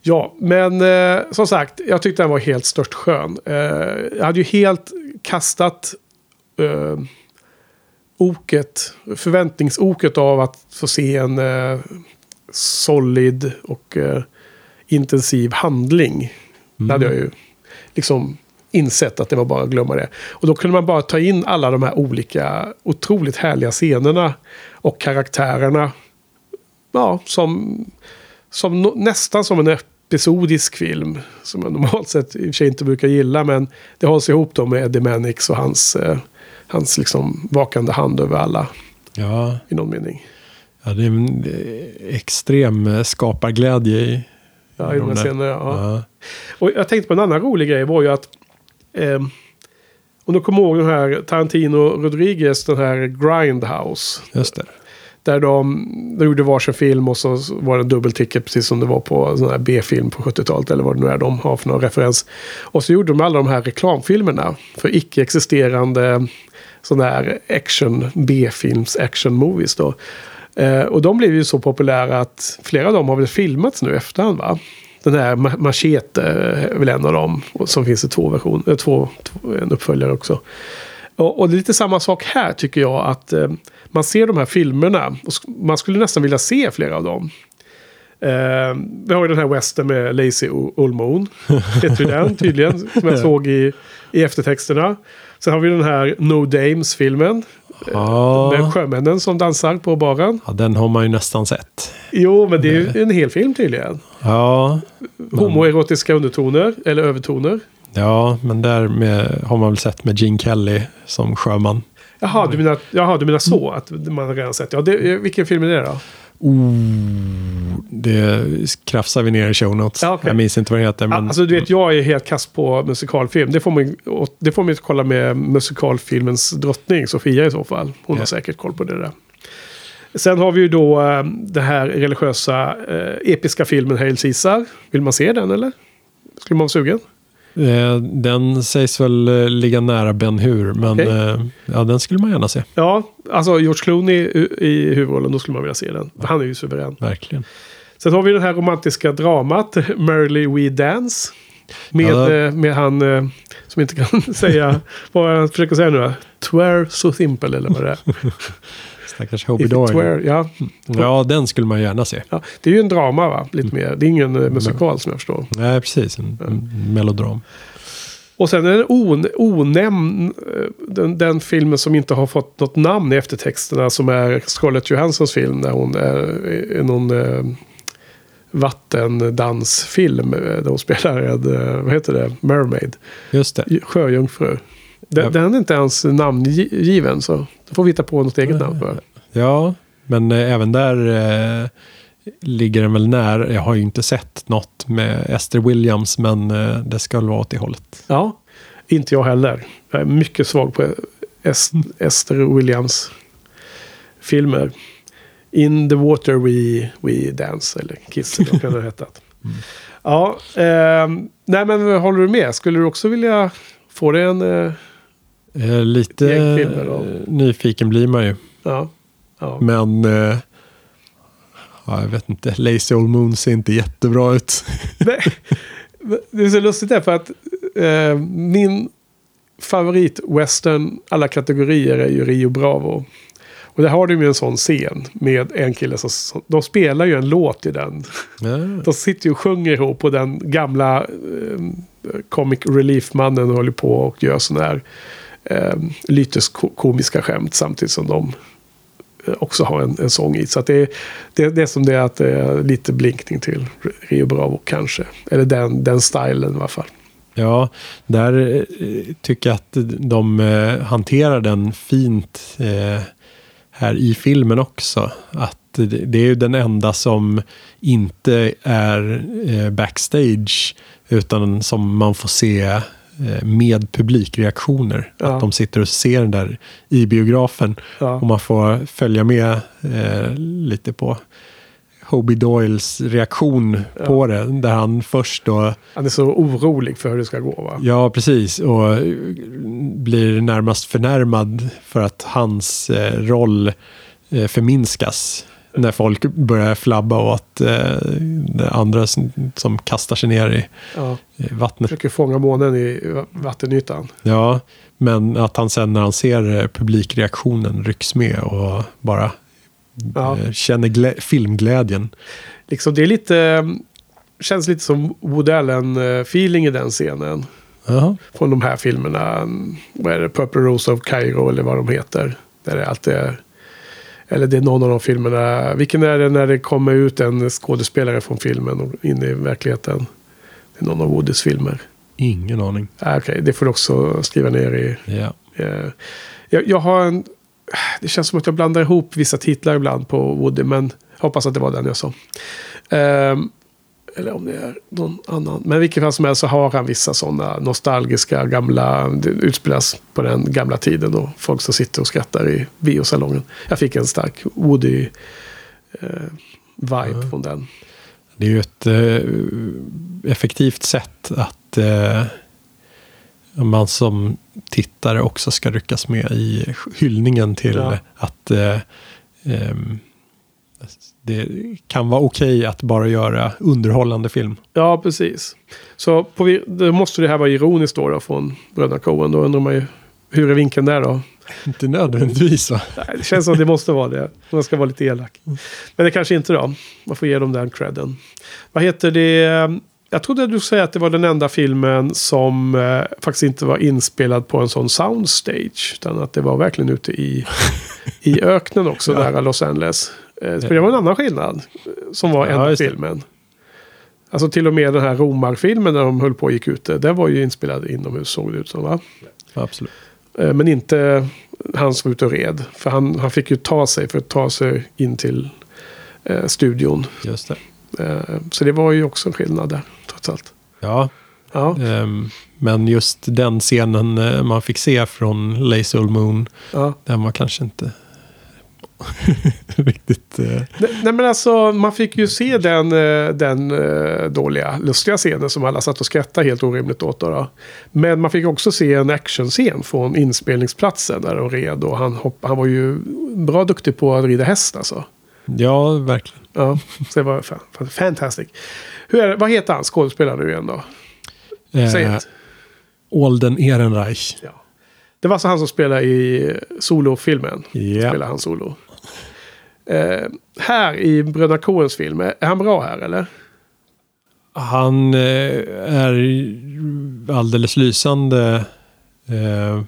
Ja, men eh, som sagt, jag tyckte den var helt stört skön. Eh, jag hade ju helt kastat eh, oket, förväntningsoket av att få se en eh, solid och eh, intensiv handling. Det hade jag ju liksom insett att det var bara att glömma det. Och då kunde man bara ta in alla de här olika otroligt härliga scenerna och karaktärerna. Ja, som som no, nästan som en episodisk film. Som jag normalt sett i och för sig inte brukar gilla. Men det hålls ihop då med Eddie Mannix och hans, eh, hans liksom vakande hand över alla. Ja, I någon mening. ja det är en eh, extrem eh, skaparglädje i, Ja, i de scenerna. Ja. Ja. Och jag tänkte på en annan rolig grej var ju att... Eh, om du kommer ihåg den här Tarantino Rodriguez, den här Grindhouse. Just det. Där de, de gjorde varsin film och så var det en dubbelticket precis som det var på sån här B-film på 70-talet eller vad det nu är de har för någon referens. Och så gjorde de alla de här reklamfilmerna för icke-existerande sådana här action, B-films action movies då. Eh, och de blev ju så populära att flera av dem har väl filmats nu i efterhand va? Den här Machete är väl en av dem. Som finns i två versioner, eh, två, två, en uppföljare också. Och, och det är lite samma sak här tycker jag. Att eh, man ser de här filmerna. Och man skulle nästan vilja se flera av dem. Eh, vi har ju den här western med Lazy O- Old Moon. Heter den tydligen. Som jag såg i, i eftertexterna. Sen har vi den här No Dames-filmen. Ja, Med sjömännen som dansar på baren. ja, den har man ju nästan sett. Jo, men det är ju en hel film tydligen. Ja, Homoerotiska undertoner, eller övertoner. ja men där med, har man väl sett med Gene Kelly som sjöman. Jaha, du menar, jaha, du menar så? Att man har redan sett. Ja, det, vilken film är det då? Oh, det krafsar vi ner i show notes. Ja, okej. Jag minns inte vad den heter. Men Alltså du vet, jag är helt kast på musikalfilm. Det får man, och det får man ju kolla med musikalfilmens drottning, Sofia i så fall. Hon har Ja. säkert koll på det där. Sen har vi ju då eh, den här religiösa, eh, episka filmen Hail Caesar. Vill man se den eller? Skulle man vara sugen? Eh, den sägs väl eh, ligga nära Ben Hur. Men Okej. eh, ja, den skulle man gärna se. Ja, alltså George Clooney i, huvudrollen, då skulle man vilja se den. Han är ju suverän. Verkligen. Sen har vi den här romantiska dramat, Merrily We Dance. Med, Ja. med han som inte kan säga vad jag försöker säga nu. då. Twere so simple eller vad det är. Stackars Dog. were, ja. Ja, den skulle man gärna se. ja. Det är ju en drama va? Lite mer. Det är ingen eh, musikal som jag förstår. Nej, precis. En, en melodram. Och sen är det on, onämnd, eh, den, den filmen som inte har fått något namn i eftertexterna som är Scarlett Johanssons film när hon är i någon eh, vattendansfilm eh, där hon spelar en, vad heter det, mermaid, Just det. sjöjungfru. Den, den är inte ens namngiven så då får vi hitta på något eget namn för. Ja, men eh, även där eh, ligger den väl nära. Jag har ju inte sett något med Esther Williams, men eh, det ska väl vara åt det hållet. Ja, inte jag heller. Jag är mycket svag på Es- Esther Williams filmer. In the water we, we dance, eller Kiss, eller vad kan det ha hetat. Ja, ehm, nej men håller du med? Skulle du också vilja få det en... Eh, lite eh, nyfiken blir man ju. ja, ja. Men eh, ja, jag vet inte. Lazy Old Moon ser inte jättebra ut. Nej, det är så lustigt där för att eh, min favorit-western alla kategorier är ju Rio Bravo. Och där har du ju en sån scen med en kille som, de spelar ju en låt i den. Ja. De sitter ju och sjunger ihop och den gamla eh, comic relief-mannen håller på och gör sådana här eh, lyteskomiska skämt samtidigt som de eh, också har en, en sång i. Så att det, är- det, det är som det är att det är lite blinkning till Rio Bravo kanske. Eller den, den stilen i alla fall. Ja, där eh, tycker jag att de eh, hanterar den fint eh, här i filmen också. Att det, det är ju den enda som inte är eh, backstage utan som man får se med publikreaktioner. Ja. Att de sitter och ser den där i biografen Ja. och man får följa med eh, lite på Hobie Doyles reaktion på det. Där han först då Han är så orolig för hur det ska gå va? Ja, precis. Och eh, blir närmast förnärmad för att hans eh, roll eh, förminskas. När folk börjar flabba åt eh, andra som, som kastar sig ner i, Ja. i vattnet. Försöker fånga månen i va- vattenytan. Ja, men att han sen när han ser eh, publikreaktionen rycks med och bara Ja. eh, känner glä- filmglädjen. Liksom det är lite... eh, Känns lite som Woody Allen-feeling i den scenen. Jaha. Från de här filmerna. Vad är det? Purple Rose of Cairo eller vad de heter. Där det alltid är... Eller det är någon av de filmerna. Vilken är det när det kommer ut en skådespelare från filmen och in i verkligheten? Det är någon av Woodys filmer. Ingen aning. Ah, Okej, det får du också skriva ner i... Eh, jag, jag har en... Det känns som att jag blandar ihop vissa titlar ibland på Woody, men hoppas att det var den jag sa. Ehm, eller om det är någon annan. Men i vilket fall som helst så har han vissa sådana nostalgiska gamla... Det utspelas på den gamla tiden och folk som sitter och skrattar i biosalongen. Jag fick en stark Woody-vibe från den. Det är ju ett eh, effektivt sätt att eh, man som tittare också ska ryckas med i hyllningen till Ja. att eh, ehm, det kan vara okej att bara göra underhållande film. Ja, precis. Så på, då måste det här vara ironiskt då, då från bröderna Coen. Då undrar man ju hur är vinkeln där då? Inte nödvändigtvis va? Nej, det känns som det måste vara det. Om man ska vara lite elak. Men det kanske inte då. Man får ge dem den credden. Vad heter det? Jag trodde du säga att det var den enda filmen som eh, faktiskt inte var inspelad på en sån soundstage. Utan att det var verkligen ute i, i öknen också, nära Los Angeles. Eh, för det var en annan skillnad. eh, Som var Ja, det. filmen. Alltså till och med den här Romar-filmen när de höll på och gick ute. Den var ju inspelad inomhus såg det ut som va? Absolut. Eh, Men inte han som var ute och red. För han, han fick ju ta sig för att ta sig in till eh, studion. Just det. Eh, så det var ju också en skillnad där, trots allt. Ja, Ja, ehm, men just den scenen eh, man fick se från Lazy Old Moon, ja. den var kanske inte riktigt... Eh, Nej, nej men alltså, man fick ju se den, eh, den eh, dåliga, lustiga scenen som alla satt och skrattade helt orimligt åt. Då, då. Men man fick också se en actionscen från inspelningsplatsen där de red. Och han, hopp, han var ju bra duktig på att rida häst alltså. ja, verkligen. Ja, så det var fan, fan, fantastic. Hur är det, vad heter han skådespelaren nu igen då? Säg Eh. Olden Ehrenreich. Ja. Det var så han som spelade i solofilmen. Ja. Spelade han solo. Eh, här i Bröderna Coens film, är han bra här eller? Han eh, är alldeles lysande. Eh,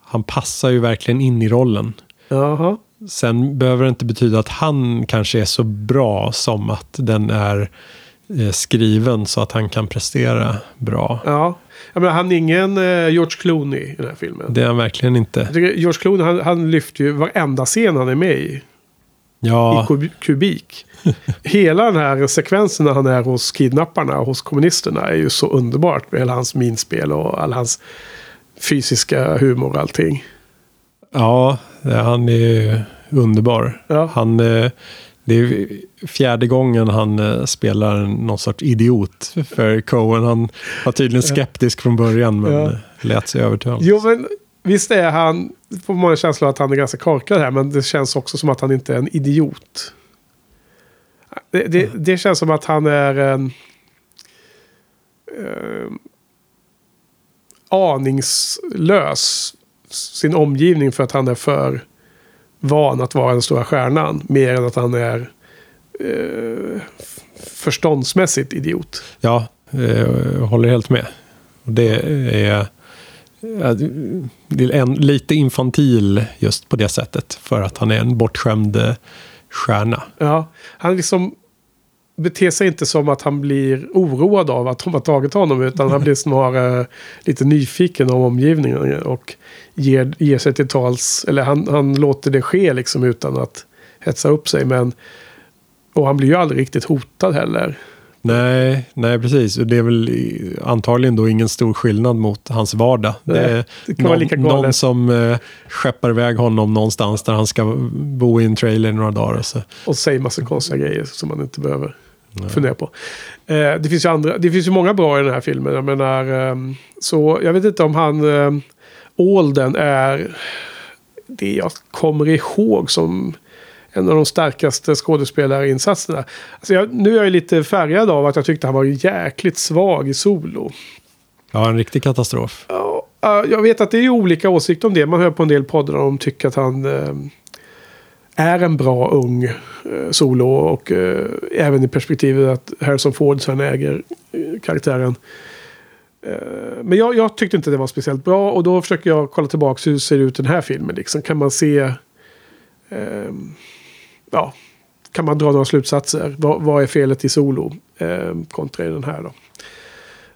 han passar ju verkligen in i rollen. Jaha. Sen behöver det inte betyda att han kanske är så bra som att den är eh, skriven så att han kan prestera bra. Ja. Jag menar, han är ingen eh, George Clooney i den här filmen. Det är han verkligen inte. George Clooney, han, han lyfter ju varenda scen han är med i. Ja, I kub kubik. Hela den här sekvensen när han är hos kidnapparna hos kommunisterna är ju så underbart. Med hela hans minspel och all hans fysiska humor och allting. ja han är underbar. Ja. Han, eh, det är fjärde gången han eh, spelar någon sorts idiot för Cohen. Han var tydligen skeptisk från början men Ja. lät sig övertalas. Jo, men visst är han... Får man en känsla av att han är ganska korkad här. Men det känns också som att han inte är en idiot. Det, det, det känns som att han är en... eh, aningslös sin omgivning för att han är för van att vara den stora stjärnan. Mer än att han är eh, förståndsmässigt idiot. Ja, eh, jag håller helt med. Det är en, lite infantil just på det sättet. För att han är en bortskämd eh, stjärna. Ja, han liksom beter sig inte som att han blir oroad av att de har tagit honom. Utan han blir snarare lite nyfiken om omgivningen. Och ger, ger sig till tals. Eller han, han låter det ske liksom utan att hetsa upp sig. Men, och han blir ju aldrig riktigt hotad heller. Nej, nej, precis. Och det är väl antagligen då ingen stor skillnad mot hans vardag. Nej, det är det kan vara någon, lika galet. någon som eh, skeppar iväg honom någonstans där han ska bo i en trailer i några dagar. Och så. Och säger massa konstiga grejer som man inte behöver fundera på. Eh, det, finns ju andra, det finns ju många bra i den här filmen. Jag menar, ehm, så jag vet inte om han... Alden är det jag kommer ihåg som en av de starkaste skådespelarinsatserna. Alltså jag, nu är jag lite färgad av att jag tyckte han var jäkligt svag i solo. Ja, en riktig katastrof. Ja, ja, jag vet att det är olika åsikter om det. Man hör på en del poddar där de tycker att han eh, är en bra ung eh, solo. Och eh, även i perspektivet att Harrison Ford sen äger karaktären. Men jag, jag tyckte inte det var speciellt bra. Och då försöker jag kolla tillbaka hur det ser ut i den här filmen. Liksom. Kan man se... ehm, ja, kan man dra några slutsatser? Vad, vad är felet i solo eh, kontra i den här då?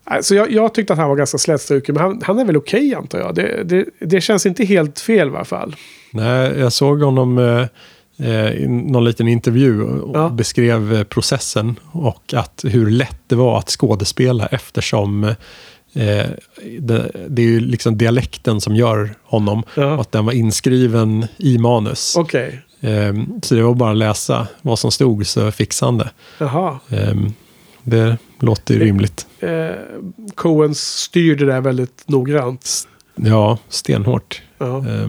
Alltså jag, jag tyckte att han var ganska slätstruken, men han, han är väl okej antar jag. Det, det, det känns inte helt fel i alla fall. Nej, jag såg honom eh, eh, i någon liten intervju och Ja. beskrev eh, processen och att hur lätt det var att skådespela eftersom eh, det, det är ju liksom dialekten som gör honom Ja. att den var inskriven i manus. Okej, Eh, så det var bara att läsa vad som stod så fixade han det. jaha. Eh, det låter ju Det- rimligt. Eh, Coens styr det där väldigt noggrant. Ja, stenhårt. Eh,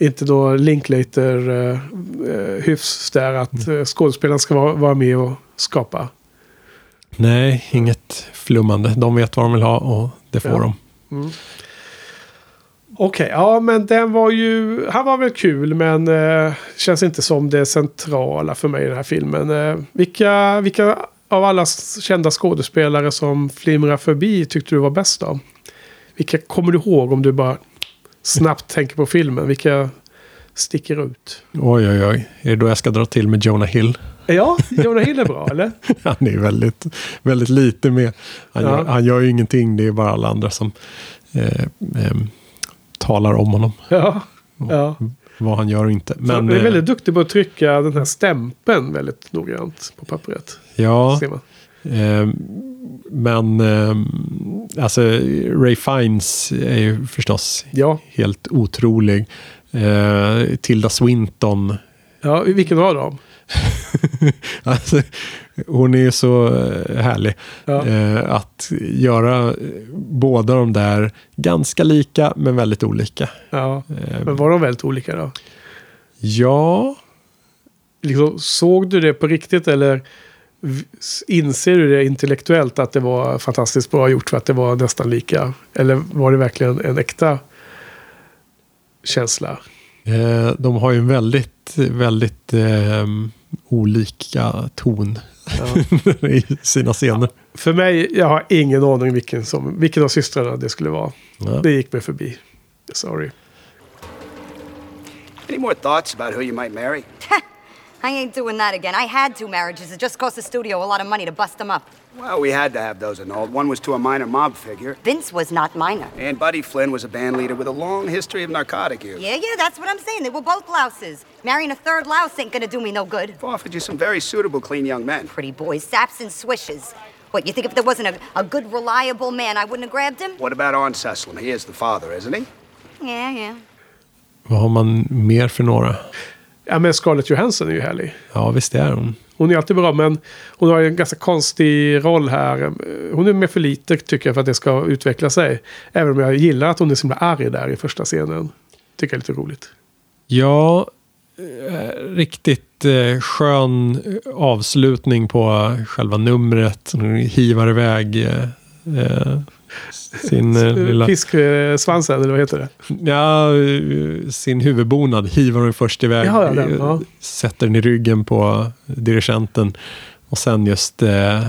Inte då Linklater-hyfs där att eh, skådespelaren ska vara, vara med och skapa. nej, inget flummande. De vet vad de vill ha och det får Ja. de. Okej, ja men den var ju... Han var väl kul men eh, känns inte som det centrala för mig i den här filmen. Eh, vilka, vilka av alla kända skådespelare som flimrar förbi tyckte du var bäst då? Vilka kommer du ihåg om du bara snabbt tänker på filmen? Vilka sticker ut? Oj, oj, oj. Är det då jag ska dra till med Jonah Hill? Ja, Jonah Hill är bra eller? Han är väldigt, väldigt lite med. Han, Ja. gör, han gör ju ingenting. Det är bara alla andra som eh, eh, talar om honom. Ja. ja. Vad han gör och inte. Men, han är eh, väldigt duktig på att trycka den här stämpeln väldigt noggrant på pappret. ja, eh, men eh, alltså Ray Fiennes är ju förstås Ja. helt otrolig. Eh, Tilda Swinton. ja, vilken av dem? alltså, hon är ju så eh, härlig. Ja. Eh, att göra eh, båda de där ganska lika men väldigt olika. Ja. Men var de väldigt olika då? ja, Liksom, såg du det på riktigt eller inser du det intellektuellt att det var fantastiskt bra gjort för att det var nästan lika? Eller var det verkligen en äkta känsla? de har ju en väldigt, väldigt eh, olika ton i sina scener. För mig, jag har ingen aning vilken, som, vilken av systrarna det skulle vara. Ja. Det gick mig förbi. Sorry. Any more thoughts about who you might marry? I ain't doing that again. I had two marriages. It just cost the studio a lot of money to bust them up. Well, we had to have those annulled. One was to a minor mob figure, Vince was not minor. and Buddy Flynn was a band leader with a long history of narcotic use. Yeah, yeah, that's what I'm saying. They were both louses. Marrying a third louse ain't gonna do me no good. I've offered you some very suitable, clean young men. Pretty boys, saps and swishes. What, you think if there wasn't a, a good, reliable man, I wouldn't have grabbed him? What about Arn Sesslum? He is the father, isn't he? Yeah, yeah. Vad har man mer för några? Ja, men Scarlett Johansson är ju härlig. Ja, visst är hon. Hon är alltid bra, men hon har ju en ganska konstig roll här. Hon är med för lite, tycker jag, för att det ska utveckla sig. Även om jag gillar att hon är så himla arg där i första scenen. Tycker jag är lite roligt. Ja, eh, riktigt eh, skön avslutning på själva numret. Hon hivar iväg eh, eh sin eh, lilla... Fisksvansen, eller vad heter det? Ja, eh, sin huvudbonad hivar hon först iväg. Ja, den, ja. Sätter den i ryggen på dirigenten. Och sen just eh,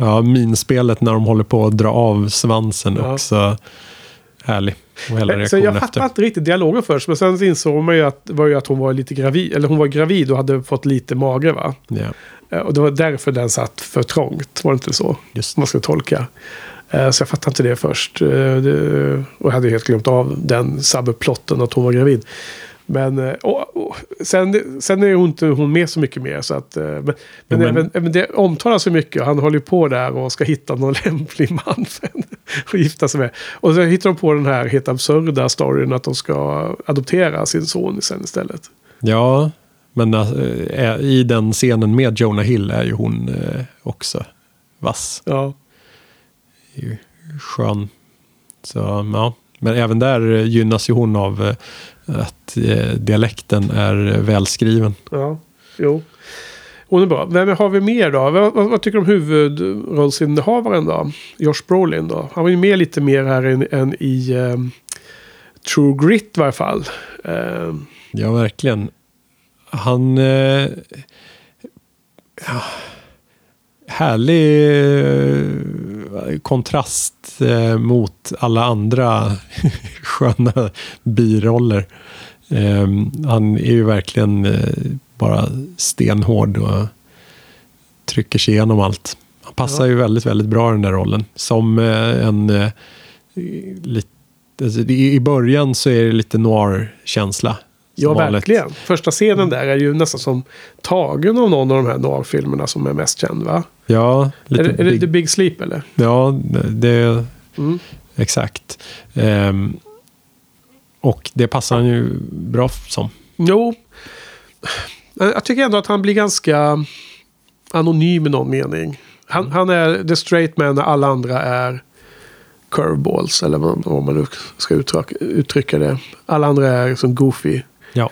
ja, minspelet när de håller på att dra av svansen Ja. också. Härlig. Och hela Så jag efter. fattade inte riktigt dialogen först. Men sen insåg man ju att, var ju att hon var lite gravid. Eller hon var gravid och hade fått lite mage va? Ja. Och det var därför den satt för trångt. Var det inte så? Just. Om man ska tolka. Eh, Så jag fattade inte det först. Eh, Och jag hade helt glömt av den subplotten att hon var gravid. Men eh, och, och, sen, sen är hon inte hon med så mycket mer. Så att, men men, Jo, men- Även, även det omtalas så mycket. Han håller på där och ska hitta någon lämplig man för henne att gifta sig med. Och så hittar de på den här helt absurda storyn att de ska adoptera sin son sen istället. Ja, men eh, i den scenen med Jonah Hill är ju hon eh, också vass. Ja, är ju skön. Så, ja. Men även där gynnas ju hon av eh, att eh, dialekten är välskriven. ja, jo. Hon är bra. Vem har vi mer då? Vad, vad, vad tycker du om huvudrollsinnehavaren då? Josh Brolin då? Han var ju med lite mer här än, än i ehm, True Grit i varje fall. Ehm, Ja, verkligen. Han... Eh, ja, härlig eh, kontrast eh, mot alla andra sköna biroller. Eh, han är ju verkligen eh, bara stenhård och trycker sig igenom allt. Han passar Ja. ju väldigt, väldigt bra i den där rollen. Som en... Lite, alltså, i, början så är det lite noir-känsla. ja, verkligen. Första scenen där är ju nästan som tagen av någon av de här noir-filmerna som är mest känd va? Ja, Är lite det, är det big- The Big Sleep eller? Ja, det... Mm. Exakt. Ehm, och det passar han ju bra som. Jo. Jag tycker ändå att han blir ganska anonym i någon mening. Han, han är the straight man när alla andra är curveballs. Eller vad, man nu ska uttrycka, uttrycka det. Alla andra är som goofy. Ja.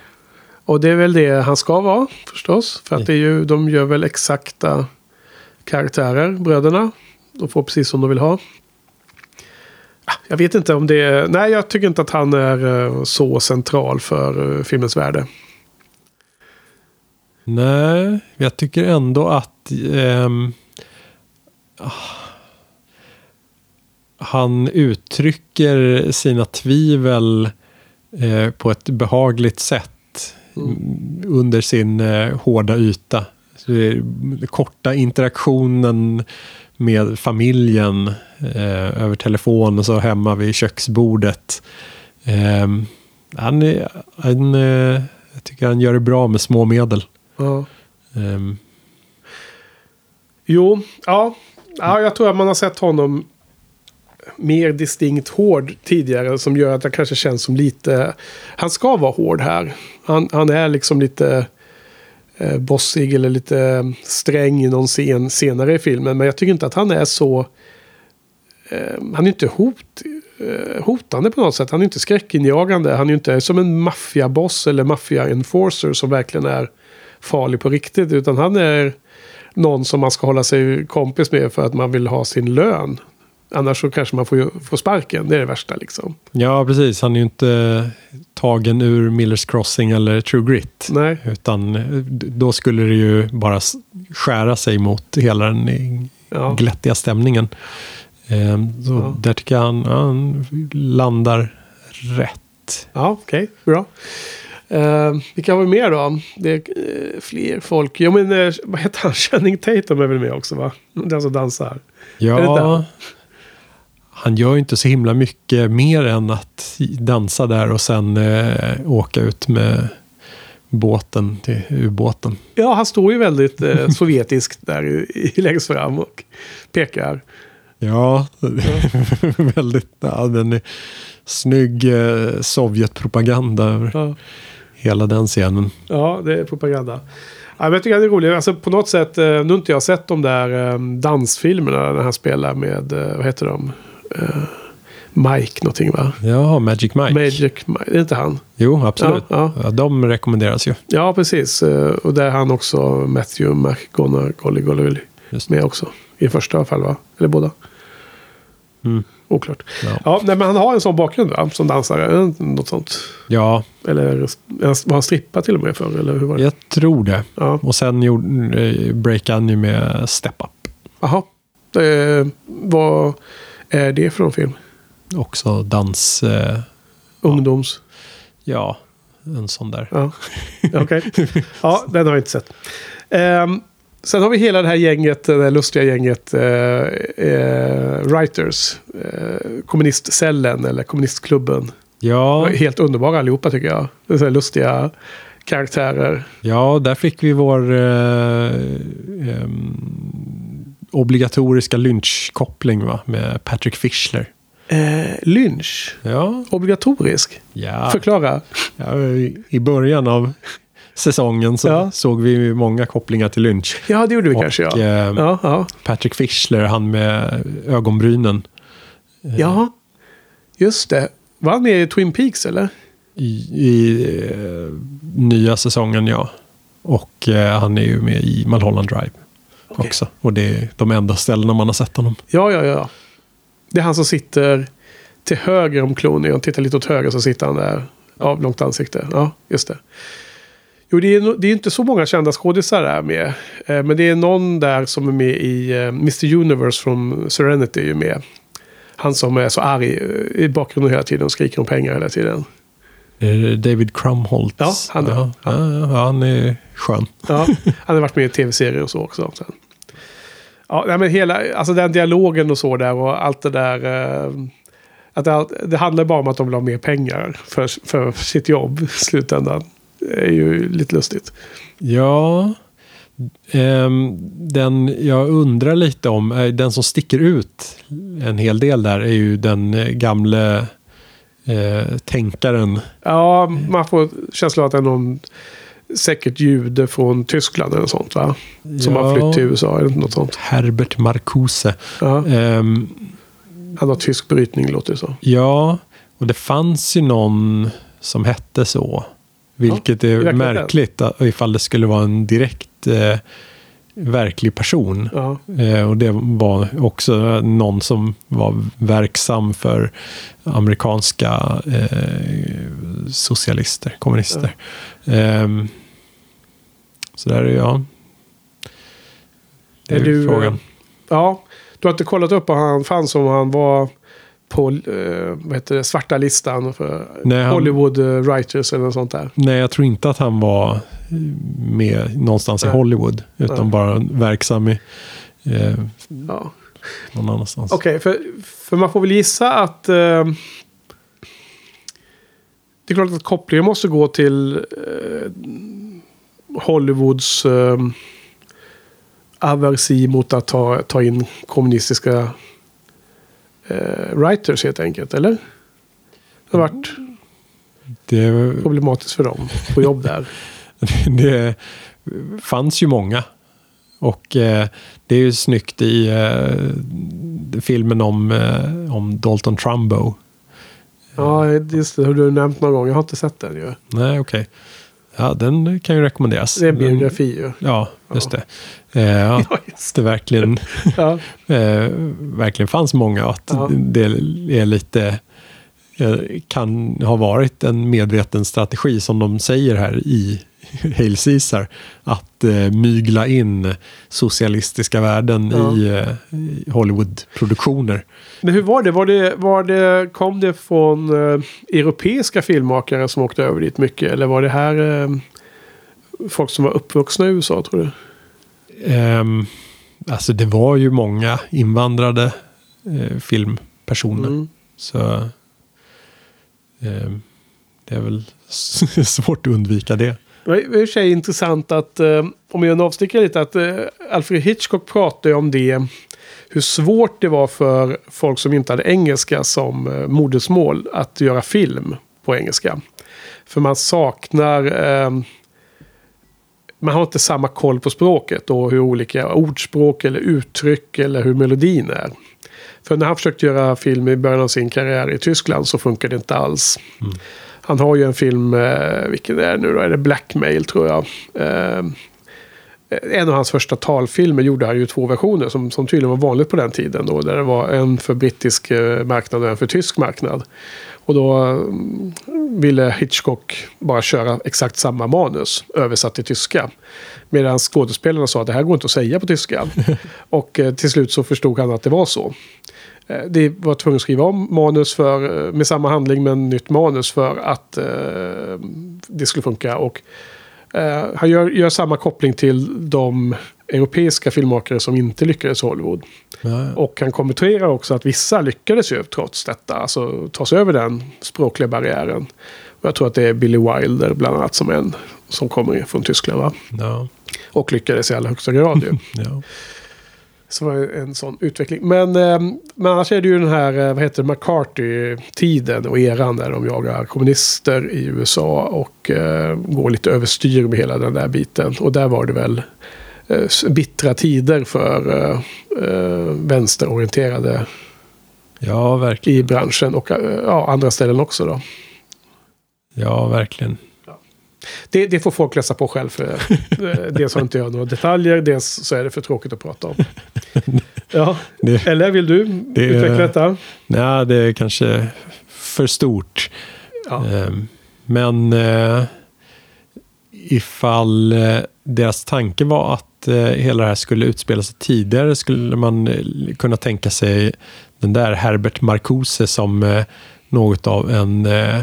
Och det är väl det han ska vara förstås. För att det är ju, de gör väl exakta karaktärer, bröderna. De får precis som de vill ha. Ah, Jag vet inte om det är... Nej, jag tycker inte att han är eh, så central för eh, filmens värde. Nej, jag tycker ändå att ehm, ah, han uttrycker sina tvivel eh, på ett behagligt sätt mm, under sin eh, hårda yta. Den korta interaktionen med familjen eh, över telefon och så hemma vid köksbordet. Ehm, han, är- han, eh, jag tycker han gör det bra med små medel. Ja. Ehm, Jo, ja. ja. Jag tror att man har sett honom mer distinkt hård tidigare. Som gör att det kanske känns som lite... Han ska vara hård här. Han, han är liksom lite eh, bossig eller lite eh, sträng i någon scen senare i filmen. Men jag tycker inte att han är så... Eh, han är inte hot, eh, hotande på något sätt. Han är inte skräckinjagande. Han är inte som en maffiaboss eller maffia-enforcer som verkligen är farlig på riktigt. Utan han är någon som man ska hålla sig kompis med för att man vill ha sin lön. Annars så kanske man får, får sparken. Det är det värsta liksom. ja, precis. Han är ju inte tagen ur Millers Crossing eller True Grit. Nej. Utan eh, då skulle det ju bara skära sig mot hela den Ja. glättiga stämningen. Ehm, så Ja. där tycker jag han, han landar rätt. Ja, okej. Bra. Uh, vilka har vi mer då? Det är eh, fler folk. Jo, men uh, vad heter han? Channing Tatum är väl med också va? Den som dansar. Ja? Han gör ju inte så himla mycket mer än att dansa där och sen eh, åka ut med båten till ubåten. Ja, han står ju väldigt uh, sovjetiskt där i, i längst fram och pekar. Ja, väldigt. Ja, den är snygg eh, Sovjetpropaganda över Ja. hela den scenen. Ja, det är propaganda. Ja, jag tycker det är roligt. Alltså, på något sätt, eh, nu har inte jag sett de där eh, dansfilmerna när han spelar med, eh, vad heter de? Eh, Mike någonting va? Ja, Magic Mike. Magic Mike, det är inte han? Jo, absolut. Ja, Ja, de rekommenderas ju. Ja, precis. Eh, Och där är han också Matthew McGonagall med också. I första fall va? Eller båda. Mm. oklart. Ja. Ja, nej, men han har en sån bakgrund va? Som dansare, något sånt. Ja, Eller var han strippa till och med för eller hur var det? jag tror det. Ja. Och sen gjorde, eh, breakade han ju med Step Up. Jaha. Eh, vad är det för någon film? Också dans... Eh, Ungdoms? ja, en sån där. Ja, okej. Ja, den har jag inte sett. Ehm, sen har vi hela det här gänget, det här lustiga gänget eh, eh, Writers. Eh, kommunistcellen eller kommunistklubben. Ja, Helt underbara allihopa tycker jag. Det är så lustiga karaktärer. ja, där fick vi vår eh, ehm, obligatoriska lynchkoppling va? med Patrick Fischler. Eh, lynch. Ja, Obligatorisk. ja. Förklara. ja i- början av säsongen så Ja. såg vi många kopplingar till lynch. Ja, det gjorde vi Och, kanske ja. eh, Ja, ja. Patrick Fischler, han med ögonbrynen. ja, just det. Var han med i Twin Peaks eller? I, i eh, nya säsongen, ja. Och eh, han är ju med i Mulholland Drive också. Och det är de enda ställena man har sett honom. Ja, ja, ja. Det är han som sitter till höger om Clooney. Om tittar lite åt höger så sitter han där. Avlångt ansikte. Ja, just det. Jo, det är, det är inte så många kända skådisar där med. Eh, men det är någon där som är med i eh, Mr. Universe från Serenity är ju med. Han som är så arg eh, i bakgrunden hela tiden och skriker om pengar hela tiden. Eh, David Crumholtz. Ja, han är- ja, ja, ja, han är skön. Ja, han har varit med i tv-serier och så också. Sen. Ja, nej, men hela, alltså den dialogen och så där och allt det där. Eh, att det, det handlar bara om att de vill ha mer pengar för, för sitt jobb i slutändan. Det är ju lite lustigt. Ja, ehm, den jag undrar lite om, eh, den som sticker ut en hel del där är ju den eh, gamle eh, tänkaren. Ja, man får känslan av att det är någon säkert jude från Tyskland eller sånt va? Som Ja. har flytt till USA eller något sånt. Herbert Marcuse. Ja, Ehm, han har tysk brytning låter det så. Ja, och det fanns ju någon som hette så. Vilket i är märkligt att- ifall det skulle vara en direkt eh, verklig person. Eh, och det var också någon som var verksam för amerikanska eh, socialister, kommunister. Ehm, så där är jag. Det är, Är du, frågan. ja, du har inte kollat upp om han fanns om han var på eh, vad heter det, svarta listan för Nej, han- Hollywood writers eller något sånt där. Nej, jag tror inte att han var med någonstans Nej. i Hollywood. Utan Nej. bara verksam i eh, Ja. någon annanstans. Okej, för, för man får väl gissa att eh, det är klart att kopplingen måste gå till eh, Hollywoods eh, aversi mot att ta, ta in kommunistiska eh, writers helt enkelt, eller? Det har varit Det, problematiskt för dem på jobb där. det fanns ju många. Och eh, det är ju snyggt i eh, filmen om, eh, om Dalton Trumbo. Ja, just det. Har du nämnt någon gång. Jag har inte sett den ju. Nej, okej. Ja, den kan ju rekommenderas. Det är en biografi ju. Ja, just det. Eh, ja, Ja, just det verkligen, Ja. eh, verkligen fanns många. Att Ja. det är lite eh, kan ha varit en medveten strategi som de säger här i Hail Caesar. Att eh, mygla in socialistiska värden Ja. i, eh, i Hollywood-produktioner. Men hur var det? Var det, var det kom det från eh, europeiska filmmakare som åkte över dit mycket? Eller var det här eh, folk som var uppvuxna i USA tror du? Ehm, alltså det var ju många invandrade eh, filmpersoner. Mm. Så ehm, det är väl svårt att undvika det. Det var i och för sig intressant att, eh, om jag avstickar lite, att eh, Alfred Hitchcock pratade om det. Hur svårt det var för folk som inte hade engelska som eh, modersmål att göra film på engelska. För man saknar... Eh, man har inte samma koll på språket och hur olika ordspråk eller uttryck eller hur melodin är. För när han försökte göra film i början av sin karriär i Tyskland så funkar det inte alls. Mm. Han har ju en film, eh, vilken är det nu då? Är det Blackmail tror jag. Eh, eh, en av hans första talfilmer gjorde han ju två versioner som, som tydligen var vanligt på den tiden. Då, där det var en för brittisk eh, marknad och en för tysk marknad. Och då mm, ville Hitchcock bara köra exakt samma manus översatt till tyska. Medan skådespelarna sa att det här går inte att säga på tyska. och eh, till slut så förstod han att det var så. Eh, Det var tvungen att skriva om manus för, eh, med samma handling men nytt manus för att eh, det skulle funka. Och eh, han gör, gör samma koppling till de europeiska filmmakare som inte lyckades i Hollywood. Ja, Och han kommenterar också att vissa lyckades ju trots detta. Alltså ta sig över den språkliga barriären. Och jag tror att det är Billy Wilder bland annat som en som kommer från Tyskland. Va? ja, Och lyckades i allra högsta grad ju. ja. Så var det en sån utveckling. Men, eh, men annars är det ju den här, eh, vad heter det, McCarthy-tiden och eran där de jagar kommunister i USA och eh, går lite överstyr med hela den där biten. Och där var det väl bittra tider för eh, eh, vänsterorienterade ja, verkligen. i branschen och eh, ja, andra ställen också då. Ja, verkligen. Det, det får folk läsa på själv. För, eh, dels har inte jag några detaljer, dels så är det för tråkigt att prata om. Ja, Det, eller vill du Det- utveckla detta? nej, det är kanske för stort. Ja. Ehm, Men eh, ifall eh, deras tanke var att eh, hela det här skulle utspela sig tidigare skulle man eh, kunna tänka sig den där Herbert Marcuse som eh, något av en eh,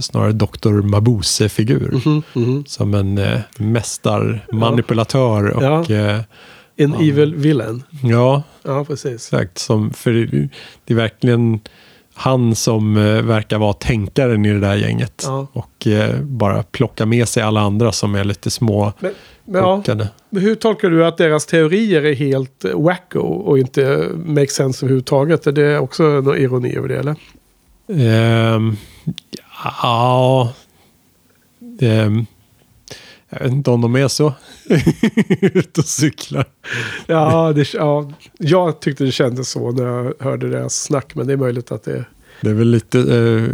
snarare Dr. Mabuse-figur. Mhm, Som en eh, mästarmanipulatör och Ja. eh, En evil villain. ja, Ja, precis. Exakt, som, för det, det är verkligen han som eh, verkar vara tänkaren i det där gänget. Ja. Och eh, bara plocka med sig alla andra som är lite små Men, men, ja, hur tolkar du att deras teorier är helt eh, wacko och inte make sense överhuvudtaget? Är det också någon ironi över det eller? Ehm, ja, ehm, jag vet inte om de är så ute och cyklar. Ja, det, ja, jag tyckte det kändes så när jag hörde deras snack. Men det är möjligt att det... Det är väl lite... Eh,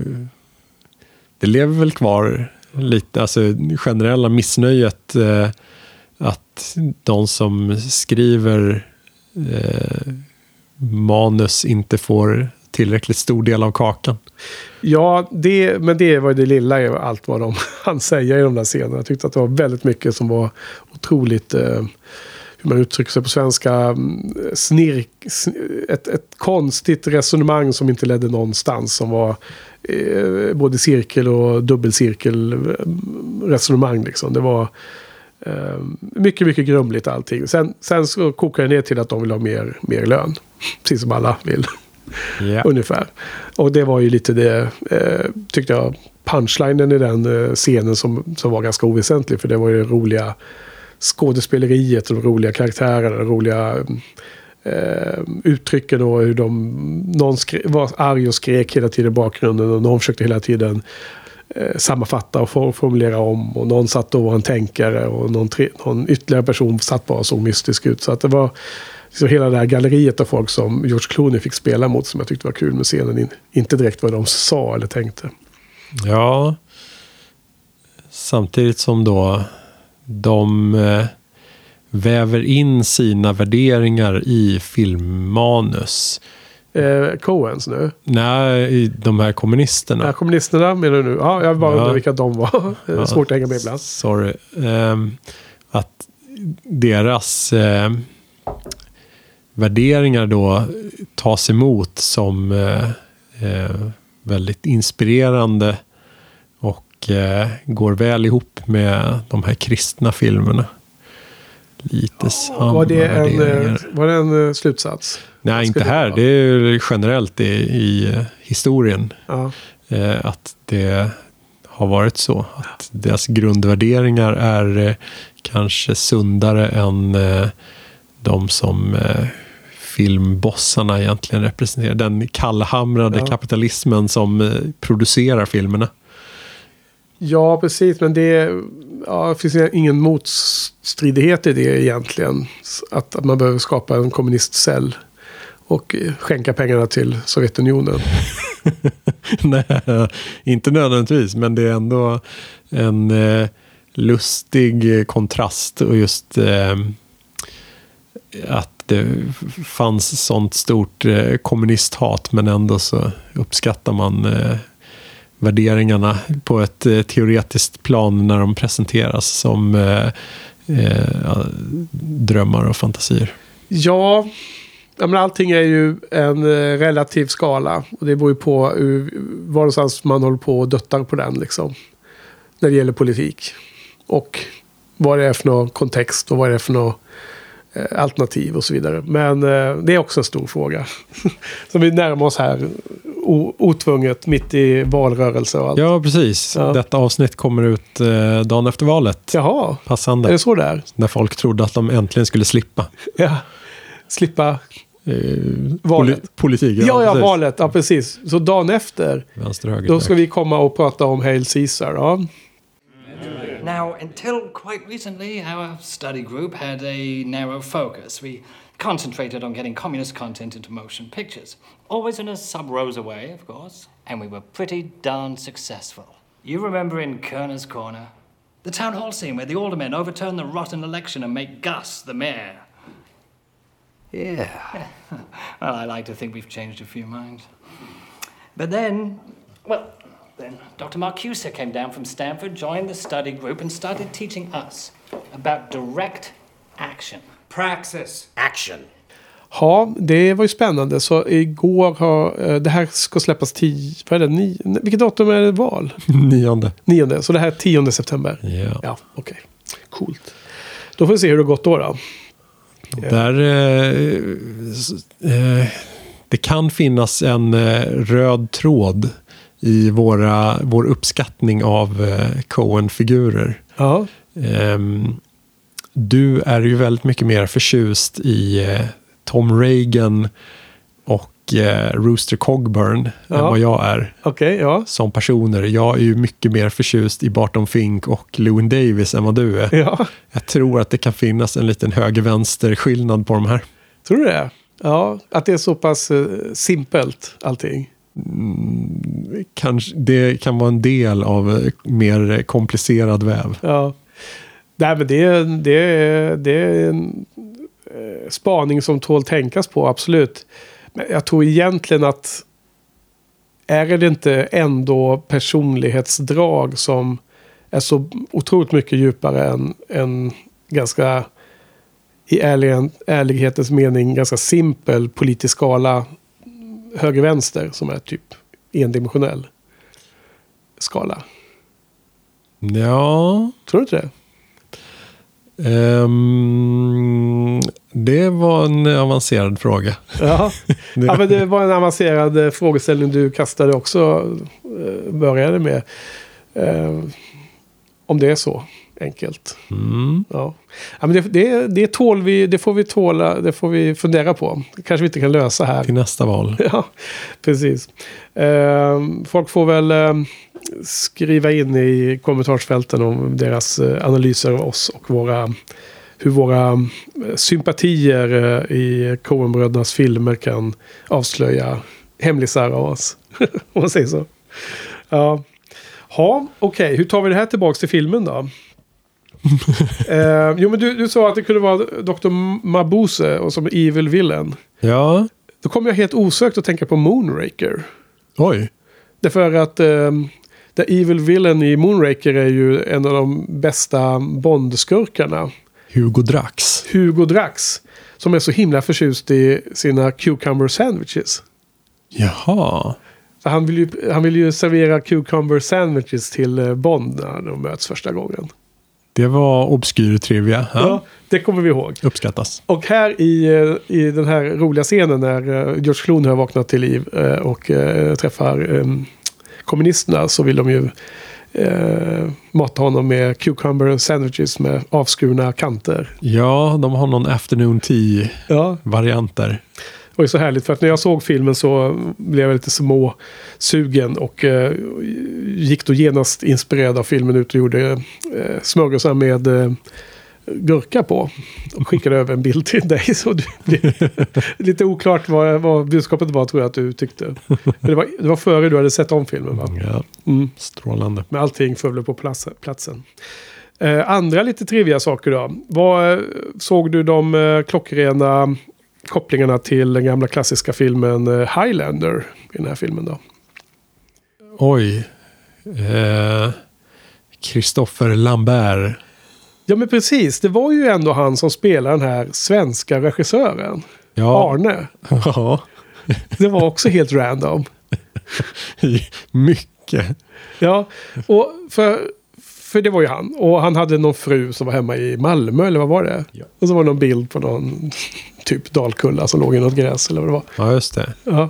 det lever väl kvar lite, alltså generella missnöjet eh, att de som skriver eh, manus inte får tillräckligt stor del av kakan. Ja, det, men det var ju det lilla i allt vad de han säger i de där scenerna. Jag tyckte att det var väldigt mycket som var otroligt, eh, hur man uttrycker sig på svenska, mm, snirk, sn- ett, ett konstigt resonemang som inte ledde någonstans. Som var eh, både cirkel och dubbelcirkel eh, resonemang liksom. Det var eh, mycket, mycket grumligt allting. Sen, sen så kokar det ner till att de vill ha mer, mer lön. Precis som alla vill. Yeah. Ungefär. Och det var ju lite det, eh, tyckte jag, punchlinen i den eh, scenen som, som var ganska oväsentlig. För det var ju det roliga skådespeleriet, de roliga karaktärerna, de roliga eh, uttrycken och hur de, någon skre, var arg och skrek hela tiden i bakgrunden och någon försökte hela tiden eh, sammanfatta och formulera om. Och någon satt och var en tänkare och någon, tre, någon ytterligare person satt bara och såg mystisk ut. Så att det var så hela det här galleriet av folk som George Clooney fick spela mot som jag tyckte var kul med scenen. In, inte direkt vad de sa eller tänkte. Ja, samtidigt som då de eh, väver in sina värderingar i filmmanus. Eh, Coens nu. Nej, de här kommunisterna. Ja, kommunisterna menar du nu? Ja, jag bara Ja. undrar vilka de var. Ja, Svårt att hänga med ibland. Sorry. Ehm, att deras eh, värderingar då tas emot som eh, eh, väldigt inspirerande och eh, går väl ihop med de här kristna filmerna. Lite samma Var det en, var det en slutsats? Nej, inte här. Det är generellt i, i historien. Ja. Att det har varit så. Att deras grundvärderingar är kanske sundare än de som filmbossarna egentligen representerar. Den kallhamrade Ja. kapitalismen som eh, producerar filmerna. ja, precis. Men det, ja, det finns ingen motstridighet i det egentligen. Att, att man behöver skapa en kommunistcell. Och eh, skänka pengarna till Sovjetunionen. Nej, inte nödvändigtvis, men det är ändå en eh, lustig kontrast och just eh, att det fanns sånt stort eh, kommunisthat men ändå så uppskattar man eh, värderingarna på ett eh, teoretiskt plan när de presenteras som eh, eh drömmar och fantasier. Ja, men allting är ju en eh, relativ skala. Och det beror ju på hur, var någonstans man håller på och duttar på den liksom. När det gäller politik. Och vad det är för någon kontext och vad det är för något alternativ och så vidare. Men eh, det är också en stor fråga. Som vi närmar oss här otvunget mitt i valrörelse och allt. Ja, precis. Ja. Detta avsnitt kommer ut eh, dagen efter valet. Jaha, Passande. är det så där? När folk trodde att de äntligen skulle slippa Ja. Slippa eh, Valet. poli- politik. Ja, ja, precis. valet. Ja, precis. Så dagen efter, Vänster, höger, då ska vi komma och prata om Hail Caesar. Ja. Now, until quite recently, our study group had a narrow focus. We concentrated on getting communist content into motion pictures, always in a sub rosa way, of course, and we were pretty darn successful. You remember in Kerner's Corner? The town hall scene where the aldermen overturn the rotten election and make Gus the mayor. Yeah. Well, I like to think we've changed a few minds. But then, well, then Dr. Marcuse came down from Stanford, joined the study group, and started teaching us about direct action. Praxis. Action. Ja, det var ju spännande. Så igår har... eh, Det här ska släppas 10... Vad är det? Ni, vilket datum är det val? Nionde. Nionde. Så det här är 10 september. Ja. Ja, okej. Coolt. Då får vi se hur det har gått då. då. Där, eh, eh, det kan finnas en eh, röd tråd i våra, vår uppskattning av eh, Coen-figurer. Ja. Ehm, du är ju väldigt mycket mer förtjust i eh, Tom Reagan och eh, Rooster Cogburn än Ja. vad jag är Okej, ja. som personer. Jag är ju mycket mer förtjust i Barton Fink och Lewin Davis än vad du är. Ja, Jag tror att det kan finnas en liten höger-vänster-skillnad på de här. tror du det? Ja, att det är så pass eh, simpelt allting. Mm, kanske, det kan vara en del av eh, mer komplicerad väv. Ja. Nej, men det, är- det, det är en eh, spaning som tål tänkas på, absolut. Men jag tror egentligen att är det inte ändå personlighetsdrag som är så otroligt mycket djupare än, än ganska i ärlighetens mening ganska simpel politisk skala höger-vänster som är typ endimensionell skala. Ja, Tror du inte det? ehm, det var en avancerad fråga. Ja. ja, men det var en avancerad eh, frågeställning du kastade också, eh, började med. Eh, om det är så enkelt. Mm. Ja. Ja, men det, det, det, tål vi, det får vi tåla, det får vi fundera på. Det kanske vi inte kan lösa här. Till nästa val. Ja, precis. Eh, folk får väl eh, skriva in i kommentarsfälten om deras eh, analyser av oss och våra, hur våra eh, sympatier i Coenbrödernas filmer kan avslöja hemlisar av oss. Om man säger så. Ja, ha, okej. Hur tar vi det här tillbaka till filmen då? eh, jo, men du, du sa att det kunde vara Dr. Mabuse och som Evil Villain. Ja, Då kommer jag helt osökt att tänka på Moonraker. oj. Därför att eh, The Evil Villain i Moonraker är ju en av de bästa Bond-skurkarna. Hugo Drax. Hugo Drax. Som är så himla förtjust i sina cucumber sandwiches. Jaha. Så han vill ju, han vill ju servera cucumber sandwiches till eh, Bond när de möts första gången. Det var obskyr trivia. Ja. Ja, det kommer vi ihåg. Uppskattas. Och här i, eh, i den här roliga scenen när eh, George Clooney har vaknat till liv eh, och träffar eh, kommunisterna så vill de ju eh, mata honom med cucumber sandwiches med avskurna kanter. Ja, de har någon afternoon tea-variant Ja, var ju så härligt för att när jag såg filmen så blev jag lite små sugen och eh, gick då genast inspirerad av filmen ut och gjorde eh, smörgåsar med eh, gurka på. Och skickade över en bild till dig. Så du, lite oklart vad, vad budskapet var tror jag att du tyckte. Det, var, det var före du hade sett om filmen va? Ja, Mm. strålande. Med allting föll på plats, platsen. Eh, andra lite trivia saker då. Vad, eh, såg du de eh, klockrena kopplingarna till den gamla klassiska filmen eh, Highlander i den här filmen då? Oj. Eh, Christopher Lambert. Ja men precis, det var ju ändå han som spelade den här svenska regissören. Ja. Arne. Ja. Det var också helt random. Mycket. Ja, och för, för det var ju han. Och han hade någon fru som var hemma i Malmö, eller vad var det? Och så var det någon bild på någon typ Dalkulla som låg i något gräs, eller vad det var. Ja, just det. Ja.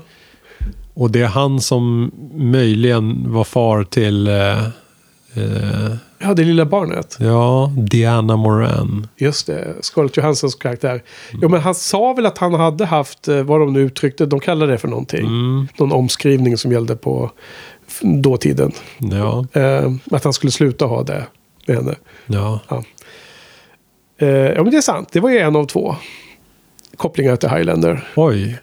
Och det är han som möjligen var far till eh, eh, Ja, det lilla barnet. ja, Diana Moran. Just det, Scarlett Johanssons karaktär. Jo, men han sa väl att han hade haft, eh, vad de nu uttryckte, de kallade det för någonting. Någon omskrivning som gällde på dåtiden. Ja, Eh, att han skulle sluta ha det med henne. ja. Ja. Eh, ja, men det är sant. Det var ju en av två kopplingar till Highlander. Oj.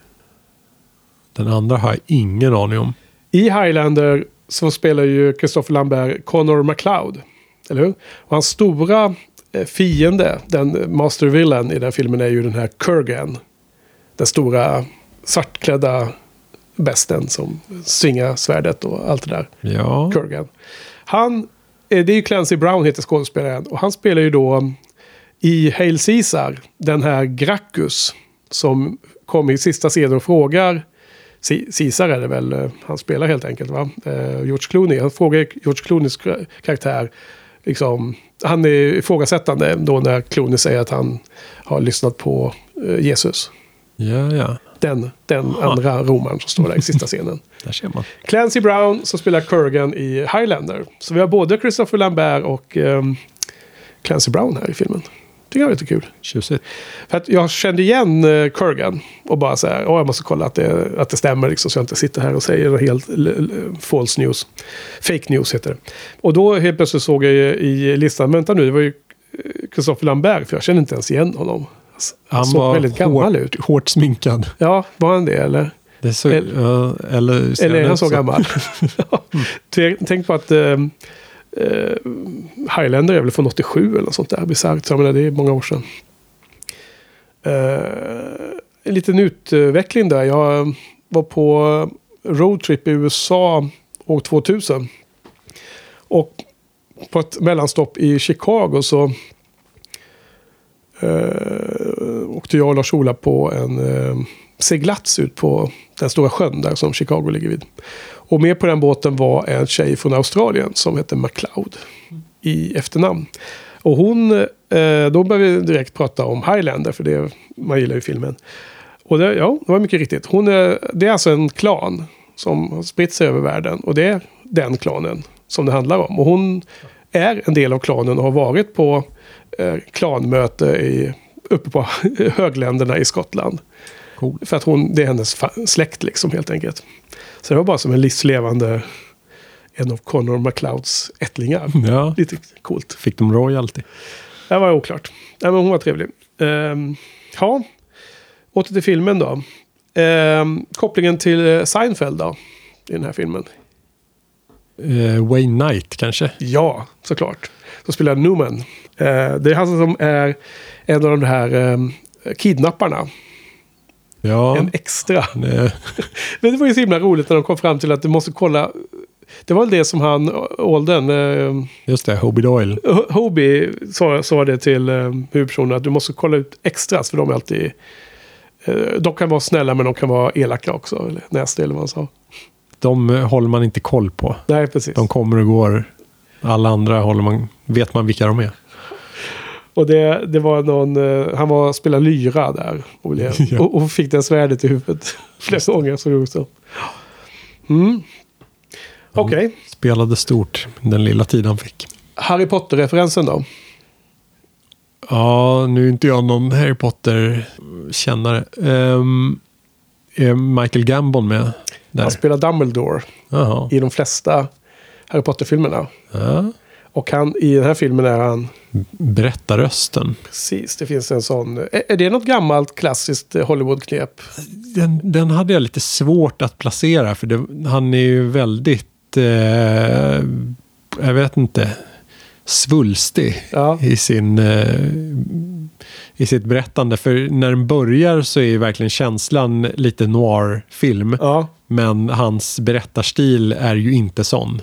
Den andra har jag ingen aning om. I Highlander så spelar ju Christopher Lambert Connor MacLeod. Eller hur? Och hans stora eh, fiende, den master villain i den filmen är ju den här Kurgan. Den stora svartklädda besten som svingar svärdet och allt det där. Ja. Kurgan. Han, eh, det är ju Clancy Brown heter skådespelaren. Och han spelar ju då i Hail Caesar den här Gracchus. Som kom i sista scenen och frågar Caesar är det väl eh, han spelar helt enkelt va? George Clooney. Han frågar George Clooneys kar- karaktär. Liksom, han är ifrågasättande då när Clooney säger att han har lyssnat på eh, Jesus. Ja, ja. Den, den andra romaren som står där i sista scenen. Där ser man. Clancy Brown som spelar Kurgan i Highlander. Så vi har både Christopher Lambert och ehm, Clancy Brown här i filmen. Tycker jag var lite kul. Tjusigt. För att jag kände igen uh, Kurgan. Och bara så här, åh jag måste kolla att det, att det stämmer liksom. Så jag inte sitter här och säger helt false news. Fake news heter det. Och då helt plötsligt såg jag i, i listan, vänta nu, det var ju eh, Christopher Lambert. För jag kände inte ens igen honom. Han, Han såg var väldigt gammal hårt, ut. hårt sminkad. Ja, var han det eller? Så, Eller- eller Eller är han så gammal? Tänk- Tänk på att eh, eh, Highlander är väl från 87 eller något sånt där. Bisarrt. Så det är många år sedan. Eh, en liten utveckling där. Jag var på roadtrip i USA år 2000. Och på ett mellanstopp i Chicago så eh, åkte jag och Lars-Ola på en eh, seglats ut på den stora sjön där som Chicago ligger vid. Och med på den båten var en tjej från Australien som hette MacLeod i efternamn. Och hon, eh, då började vi direkt prata om Highlander, för det, man gillar ju filmen. Och det, ja, det var mycket riktigt. Hon är, det är alltså en klan som har spritt sig över världen. Och det är den klanen som det handlar om. Och hon är en del av klanen och har varit på eh, klanmöte i, uppe på högländerna i Skottland. Cool. För att hon, det är hennes släkt liksom helt enkelt. Så det var bara som en livslevande en av Connor MacLeods ättlingar. Ja. Lite coolt. Fick de royalty? Det var oklart. Nej, men hon var trevlig. Ehm, ja, åter till filmen då. Ehm, kopplingen till eh, Seinfeld då. I den här filmen. Eh, Wayne Knight kanske? Ja, såklart. Som spelar Newman. Eh, det är han som är en av de här um, kidnapparna. Ja. En extra. Nej. Det var ju så himla roligt när de kom fram till att du måste kolla. Det var väl det som han, Olden, eh, Just det, Hobie Doyle. Ho- Hobie sa, sa det till eh, huvudpersonen att du måste kolla ut extras för de är alltid... Eh, de kan vara snälla men de kan vara elaka också. Eller nästa eller vad han sa. De håller man inte koll på. Nej, precis. De kommer och går. Alla andra håller man, vet man vilka de är. Och det, det var någon, eh, han var spela lyra där. Och, blev, Ja. och, och fick det svärdet i huvudet flera gånger. Så det också. Mm. Okej, Spelade stort den lilla tid han fick. Harry Potter-referensen då? Ja, nu är inte jag någon Harry Potter-kännare. Um, är Michael Gambon med? Där? Han spelar Dumbledore Jaha. i de flesta Harry Potter-filmerna. Ja. Och han, i den här filmen är han... Berättarrösten. Precis, det finns en sån. Är, det något gammalt klassiskt Hollywood-knep? Den, den hade jag lite svårt att placera. För det, han är ju väldigt... Eh, jag vet inte. svulstig Ja. i, sin, eh, i sitt berättande. För när den börjar så är ju verkligen känslan lite noir-film. Ja. Men hans berättarstil är ju inte sån.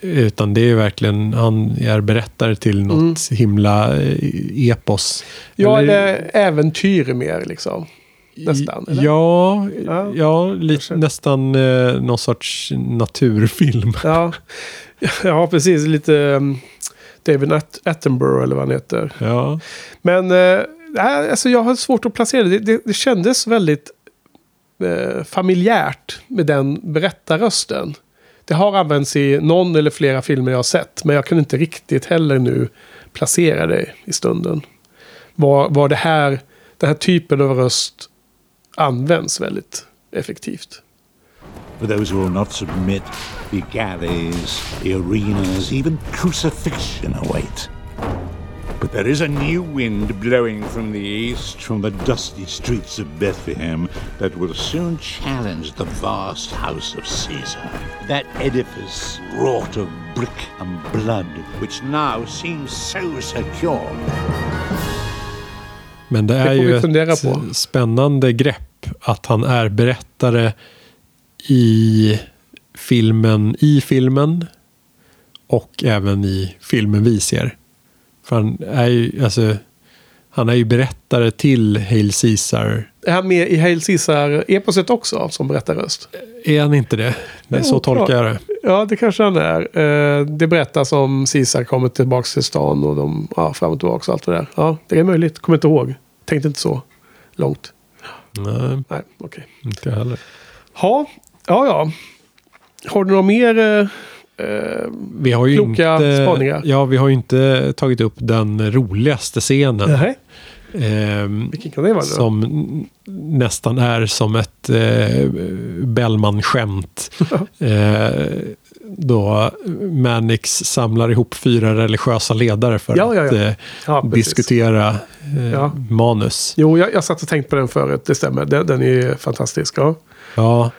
Utan det är verkligen, han är berättare till något himla eh, epos. Ja, eller äventyr mer liksom. Nästan. Eller? Ja, Ja. ja, lite, nästan eh, någon sorts naturfilm. Ja, ja precis. Lite um, David At- Attenborough eller vad han heter. Ja. Men eh, alltså jag har svårt att placera det. Det, det, det kändes väldigt eh, familjärt med den berättarrösten. Det har använts i någon eller flera filmer jag har sett. Men jag kan inte riktigt heller nu placera det i stunden. Var, var det här, den här typen av röst används väldigt effektivt. For those who will not submit, the galleys, the arenas, even crucifixion await. But there is a new wind blowing from the east, from the dusty streets of Bethlehem, that will soon challenge the vast house of Caesar. That edifice, wrought of brick and blood, which now seems so secure. Men det är ju ett på. spännande grepp att han är berättare i filmen, i filmen och även i filmen vi ser. För han är ju, alltså, han är ju berättare till Hail Caesar. Är han med i Hail Caesar-eposet också som berättarröst? Är han inte det? det är så tolkar jag det. Ja, det kanske han är. Eh, Det berättas om Caesar kommer tillbaka till stan och de, ja, fram och tillbaka och allt det där. Ja, det är möjligt. Kommer inte ihåg. Tänkte inte så långt. Nej, Nej, okej. inte jag heller. Ja, ja, ja. Har du några mer eh, eh, Vi har ju kloka inte, spaningar? Ja, vi har ju inte tagit upp den roligaste scenen. Nej. Ehm, Vilken kan det vara då? som n- nästan är som ett eh, Bellman-skämt. eh, då Mannix samlar ihop fyra religiösa ledare för Ja, att ja. eh, Ja, diskutera eh, manus. Jo, jag, jag satt och tänkte på den förut. Det stämmer. Den, den är fantastisk. Ja.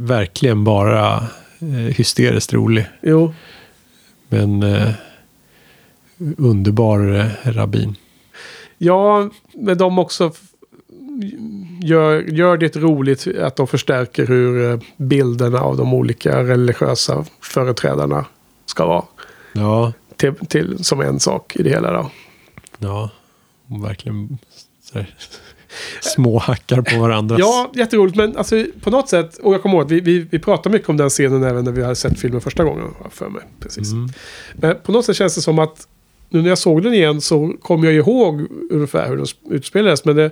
Verkligen bara eh, hysteriskt rolig. Jo, Men eh, underbar eh, rabbin. Ja, men de också gör, gör det roligt att de förstärker hur eh, bilderna av de olika religiösa företrädarna ska vara. Ja, Till, till, som en sak i det hela då. ja. Verkligen små hackar på varandras. Ja, jätteroligt. Men alltså, på något sätt, och jag kommer ihåg att vi, vi, vi pratade mycket om den scenen även när vi hade sett filmen första gången. För mig. Precis. Mm. Men på något sätt känns det som att nu när jag såg den igen så kom jag ihåg ungefär hur den utspelades. Men det,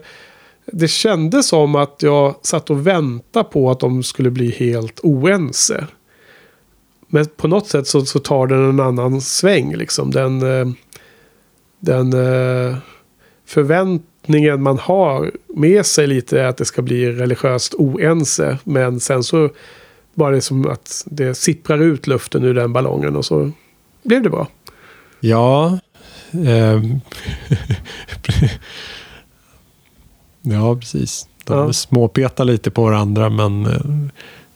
det kändes som att jag satt och väntade på att de skulle bli helt oense. Men på något sätt så, så tar den en annan sväng. Liksom. Den, eh, den eh, förväntningen man har med sig lite är att det ska bli religiöst oense. Men sen så var det som att det sipprar ut luften ur den ballongen och så blev det bra. Ja. ehm, ja, precis. De Ja. småpetar lite på varandra men eh,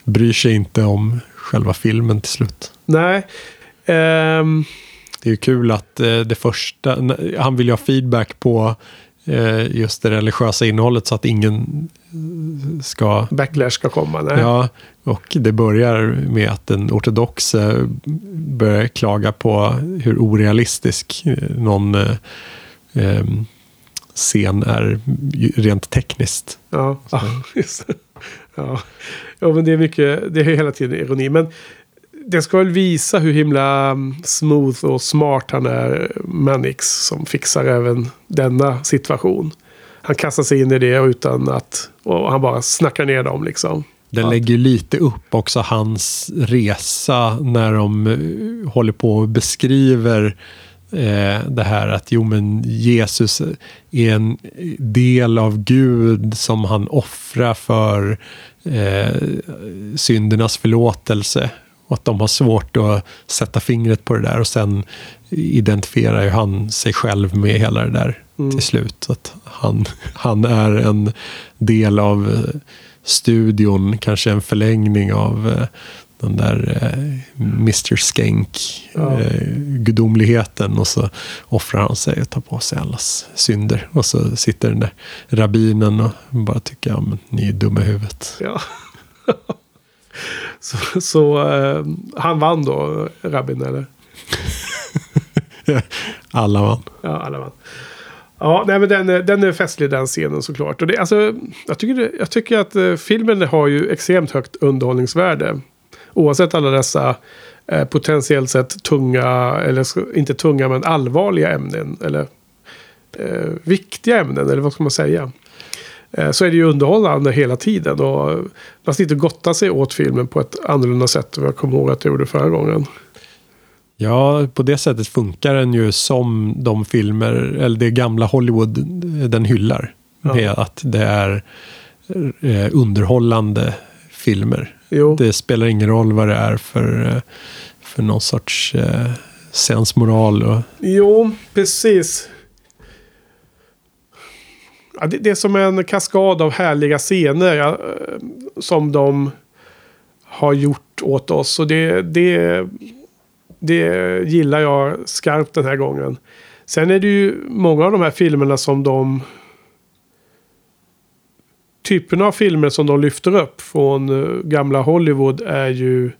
bryr sig inte om själva filmen till slut. Nej. Ehm, Det är kul att eh, det första, han vill ju ha feedback på eh, just det religiösa innehållet så att ingen eh, ska backlash ska komma. Nej. Ja, och det börjar med att den ortodoxe börjar klaga på hur orealistisk eh, någon eh, em, scen är rent tekniskt. Ja, ja, just det. Ja. ja, men det är mycket, det är hela tiden ironi. Men det ska väl visa hur himla mm, smooth och smart han är, Mannix, som fixar även denna situation. Han kastar sig in i det utan att, och han bara snackar ner dem liksom. Den lägger ju lite upp också hans resa när de eh, håller på och beskriver eh, det här att jo men Jesus är en del av Gud som han offrar för eh, syndernas förlåtelse. Och att de har svårt att sätta fingret på det där och sen identifierar ju han sig själv med hela det där till slut. Att han, han är en del av eh, studion, kanske en förlängning av eh, den där eh, Mr Skank, Ja. eh, gudomligheten. Och så offrar han sig och tar på sig allas synder. Och så sitter den där rabbinen och bara tycker, ja men ni är dumma i huvudet. Ja. så så eh, han vann då, Rabbin, eller? Alla vann. Ja, alla vann. Ja, nej, men den, är- den är festlig den scenen såklart. Och det, alltså, jag, tycker det, jag tycker att eh, filmen har ju extremt högt underhållningsvärde. Oavsett alla dessa eh, potentiellt sett tunga, eller inte tunga men allvarliga ämnen. Eller eh, viktiga ämnen, eller vad ska man säga. Eh, så är det ju underhållande hela tiden. Och man sitter och gottar sig åt filmen på ett annorlunda sätt än vad jag kommer ihåg att jag gjorde förra gången. Ja, på det sättet funkar den ju som de filmer, eller det gamla Hollywood den hyllar. Ja. Med att det är eh, underhållande filmer. Jo. Det spelar ingen roll vad det är för, eh, för någon sorts eh, sensmoral. Och, Jo, precis. Ja, det, det är som en kaskad av härliga scener ja, eh, som de har gjort åt oss. Och det, det, det gillar jag skarpt den här gången. Sen är det ju många av de här filmerna som de... Typerna av filmer som de lyfter upp från eh, gamla Hollywood är ju...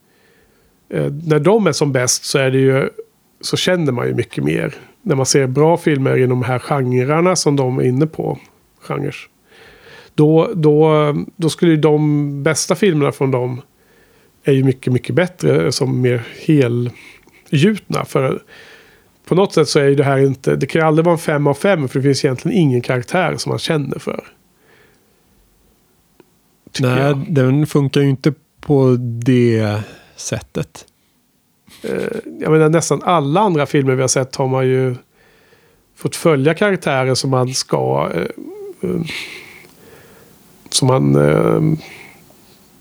Eh, när de är som bäst så är det ju så känner man ju mycket mer. När man ser bra filmer inom de här genrerna som de är inne på. Genrer. Då, då, då skulle ju de bästa filmerna från dem är ju mycket, mycket bättre som mer helgjutna. För på något sätt så är ju det här inte, det kan ju aldrig vara en fem av fem för det finns egentligen ingen karaktär som man känner för. Nej, jag. den funkar ju inte på det sättet. Eh, jag menar nästan alla andra filmer vi har sett har man ju fått följa karaktärer som man ska... Eh, som man eh,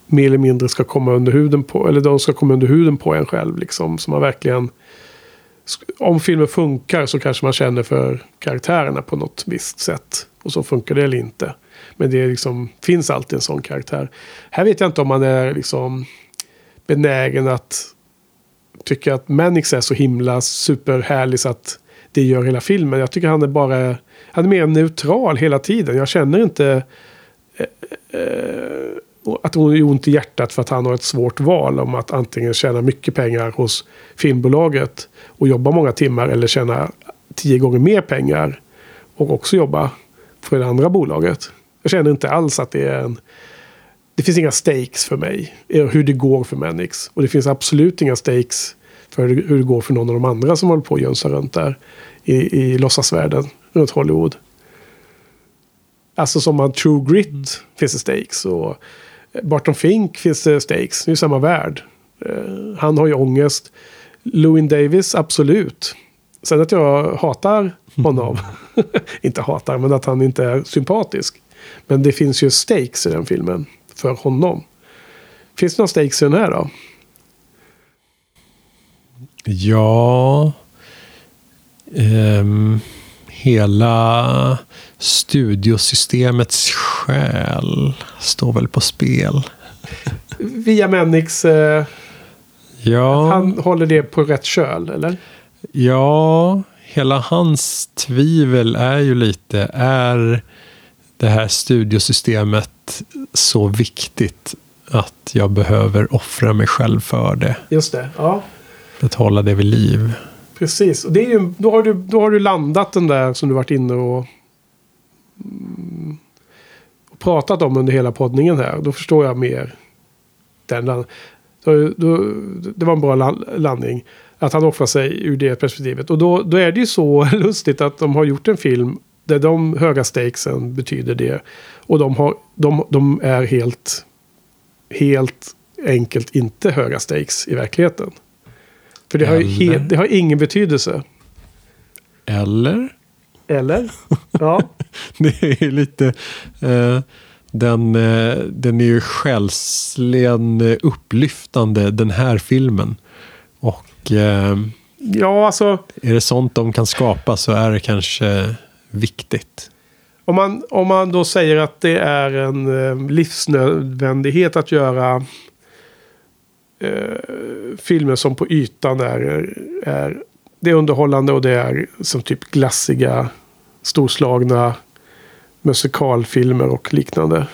mer eller mindre ska komma under huden på. Eller de ska komma under huden på en själv. Liksom, så man verkligen... Om filmen funkar så kanske man känner för karaktärerna på något visst sätt. Och så funkar det eller inte. Men det liksom, finns alltid en sån karaktär. Här vet jag inte om man är liksom benägen att tycka att Mannix är så himla superhärlig så att det gör hela filmen. Jag tycker han är bara... Han är mer neutral hela tiden. Jag känner inte eh, eh, att hon är ont i hjärtat för att han har ett svårt val om att antingen tjäna mycket pengar hos filmbolaget och jobba många timmar eller tjäna tio gånger mer pengar och också jobba för det andra bolaget. Jag känner inte alls att det är en... Det finns inga stakes för mig. Hur det går för Mannix. Och det finns absolut inga stakes för hur det går för någon av de andra som håller på att jönsa runt där. I, i låtsasvärlden runt Hollywood. Alltså som man True Grit finns det stakes. Och Barton Fink finns det stakes. Det är ju samma värld. Eh, han har ju ångest. Louis Davis, absolut. Sen att jag hatar honom. inte hatar, men att han inte är sympatisk. Men det finns ju stakes i den filmen. För honom. Finns det några stakes i den här då? Ja... ehm, hela studiosystemets själ står väl på spel. Via Mannix. Eh, Ja, han håller det på rätt köl, eller? ja, hela hans tvivel är ju lite, är det här studiosystemet så viktigt att jag behöver offra mig själv för det? Just det. Ja, att hålla det vid liv. precis. Och det är ju, då, har du, då har du landat den där som du varit inne och, mm, och pratat om under hela poddningen här. Då förstår jag mer. Den då, då, det var en bra landning. Att han offrar sig ur det perspektivet. Och då, då är det ju så lustigt att de har gjort en film där de höga stakesen betyder det. Och de, har, de, de är helt, helt enkelt inte höga stakes i verkligheten. För det har, ju he, det har ingen betydelse. Eller? Eller? Ja. Det är lite... Eh, den, eh, den är ju själsligen upplyftande, den här filmen. Och eh, ja, alltså. är det sånt de kan skapa så är det kanske viktigt. Om man, om man då säger att det är en eh, livsnödvändighet att göra eh, filmer som på ytan är, är... Det är underhållande och det är som typ glassiga, storslagna musikalfilmer och liknande.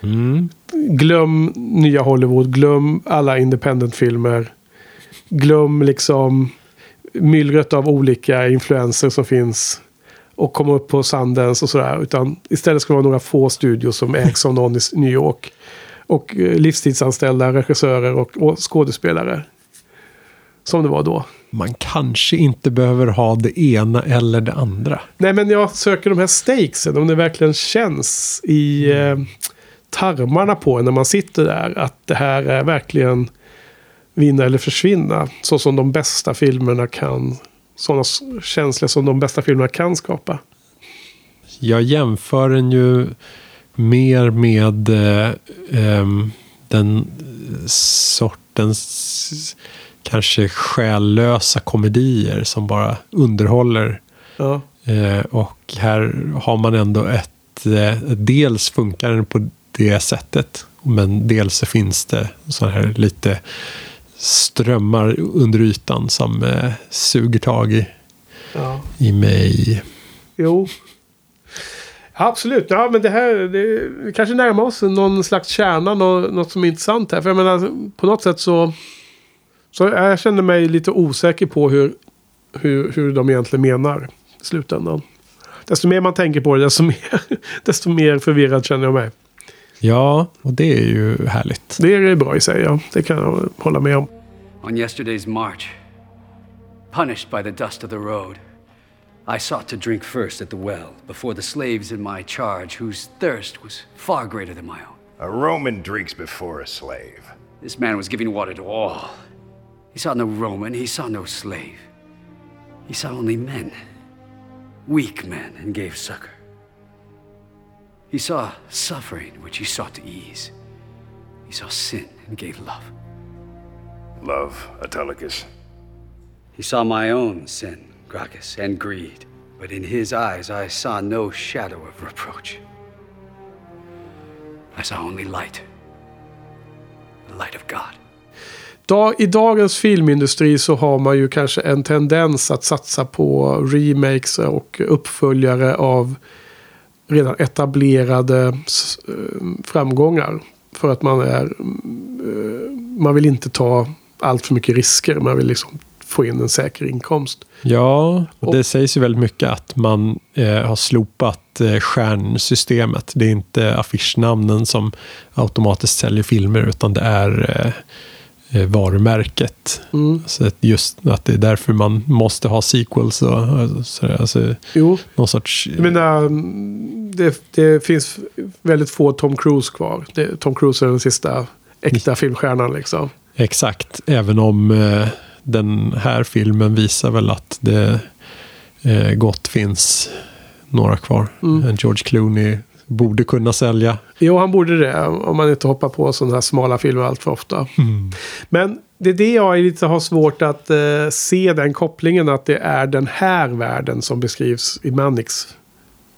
Mm. Glöm nya Hollywood, glöm alla independent-filmer. Glöm liksom myllret av olika influenser som finns. Och komma upp på Sundance och sådär. Utan istället ska det vara några få studios som ägs av någon i New York. Och eh, livstidsanställda regissörer och, och skådespelare. Som det var då. Man kanske inte behöver ha det ena eller det andra. Nej, men jag söker de här stakesen. Om det verkligen känns i eh, tarmarna på en när man sitter där. Att det här är verkligen vinna eller försvinna. Så som de bästa filmerna kan. Sådana känslor som de bästa filmerna kan skapa. Jag jämför den ju mer med eh, em, den sortens kanske själlösa komedier som bara underhåller. Ja. Eh, och här har man ändå ett, eh, dels funkar den på det sättet. Men dels så finns det så här lite strömmar under ytan som eh, suger tag i, Ja. i mig. Jo. Absolut, ja men det här, det, vi kanske närmar oss någon slags kärna, något, något som är intressant här. För jag menar, på något sätt så, så jag känner mig lite osäker på hur, hur, hur de egentligen menar i slutändan. Desto mer man tänker på det, desto mer, desto mer förvirrad känner jag mig. Ja, och det är ju härligt. Det är bra i sig, ja. Det kan jag hålla med om. On yesterday's march, punished by the dust of the road, I sought to drink first at the well before the slaves in my charge, whose thirst was far greater than my own. A Roman drinks before a slave. This man was giving water to all. He saw no Roman, he saw no slave. He saw only men, weak men, and gave succor. He saw suffering, which he sought to ease. He saw sin and gave love. Love, Autolycus. He saw my own sin, Gracchus, and greed, but in his eyes I saw no shadow of reproach. I saw only light, the light of God. I dagens filmindustri så har man ju kanske en tendens att satsa på remakes och uppföljare av redan etablerade eh, framgångar. För att man är... Eh, man vill inte ta allt för mycket risker. Man vill liksom få in en säker inkomst. Ja, och det sägs ju väldigt mycket att man eh, har slopat eh, stjärnsystemet. Det är inte affischnamnen som automatiskt säljer filmer, utan det är eh, eh, varumärket. Mm. Så att just att det är därför man måste ha sequels och och sådär. Alltså, Jo. någon sorts... Jag menar, mm, det, det finns väldigt få Tom Cruise kvar. Det, Tom Cruise är den sista äkta filmstjärnan liksom. Exakt, även om eh, den här filmen visar väl att det eh, gott finns några kvar. Mm. George Clooney borde kunna sälja. Jo, han borde det. Om man inte hoppar på sådana här smala filmer allt för ofta. Men det är det jag lite har svårt att eh, se den kopplingen. Att det är den här världen som beskrivs i Mannix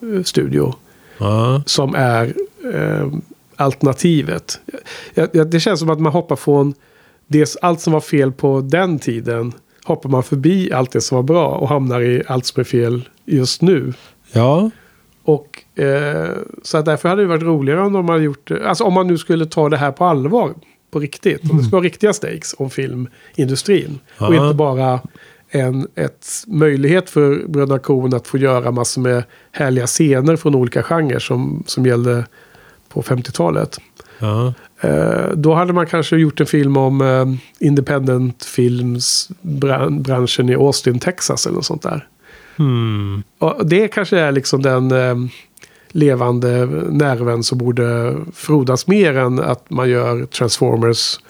eh, studio. Ja. Som är eh, alternativet. Jag, jag, det känns som att man hoppar från det, allt som var fel på den tiden. Hoppar man förbi allt det som var bra och hamnar i allt som är fel just nu. Ja, Och eh, så att därför hade det varit roligare om de hade gjort. Alltså om man nu skulle ta det här på allvar. På riktigt. Om det ska vara riktiga stakes om filmindustrin. Och Ja. inte bara en ett möjlighet för Bröderna Coen att få göra massor med härliga scener från olika genrer som, som gällde på 50-talet. ja. Eh, då hade man kanske gjort en film om eh, independent films bran- branschen i Austin, Texas eller något sånt där. Hmm. Och det kanske är liksom den eh, levande nerven som borde frodas mer än att man gör Transformers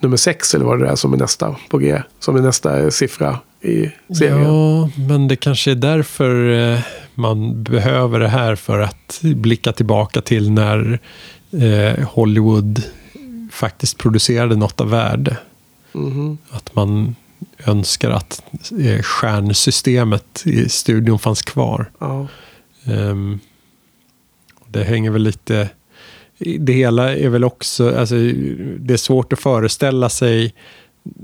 nummer 6 eller vad det är som är nästa på G. Som är nästa siffra i serien. Ja, men det kanske är därför eh, man behöver det här för att blicka tillbaka till när eh, Hollywood faktiskt producerade något av värde. Mhm. Att man önskar att eh, stjärnsystemet i studion fanns kvar. Ja. Ehm, det hänger väl lite det hela är väl också, alltså, det är svårt att föreställa sig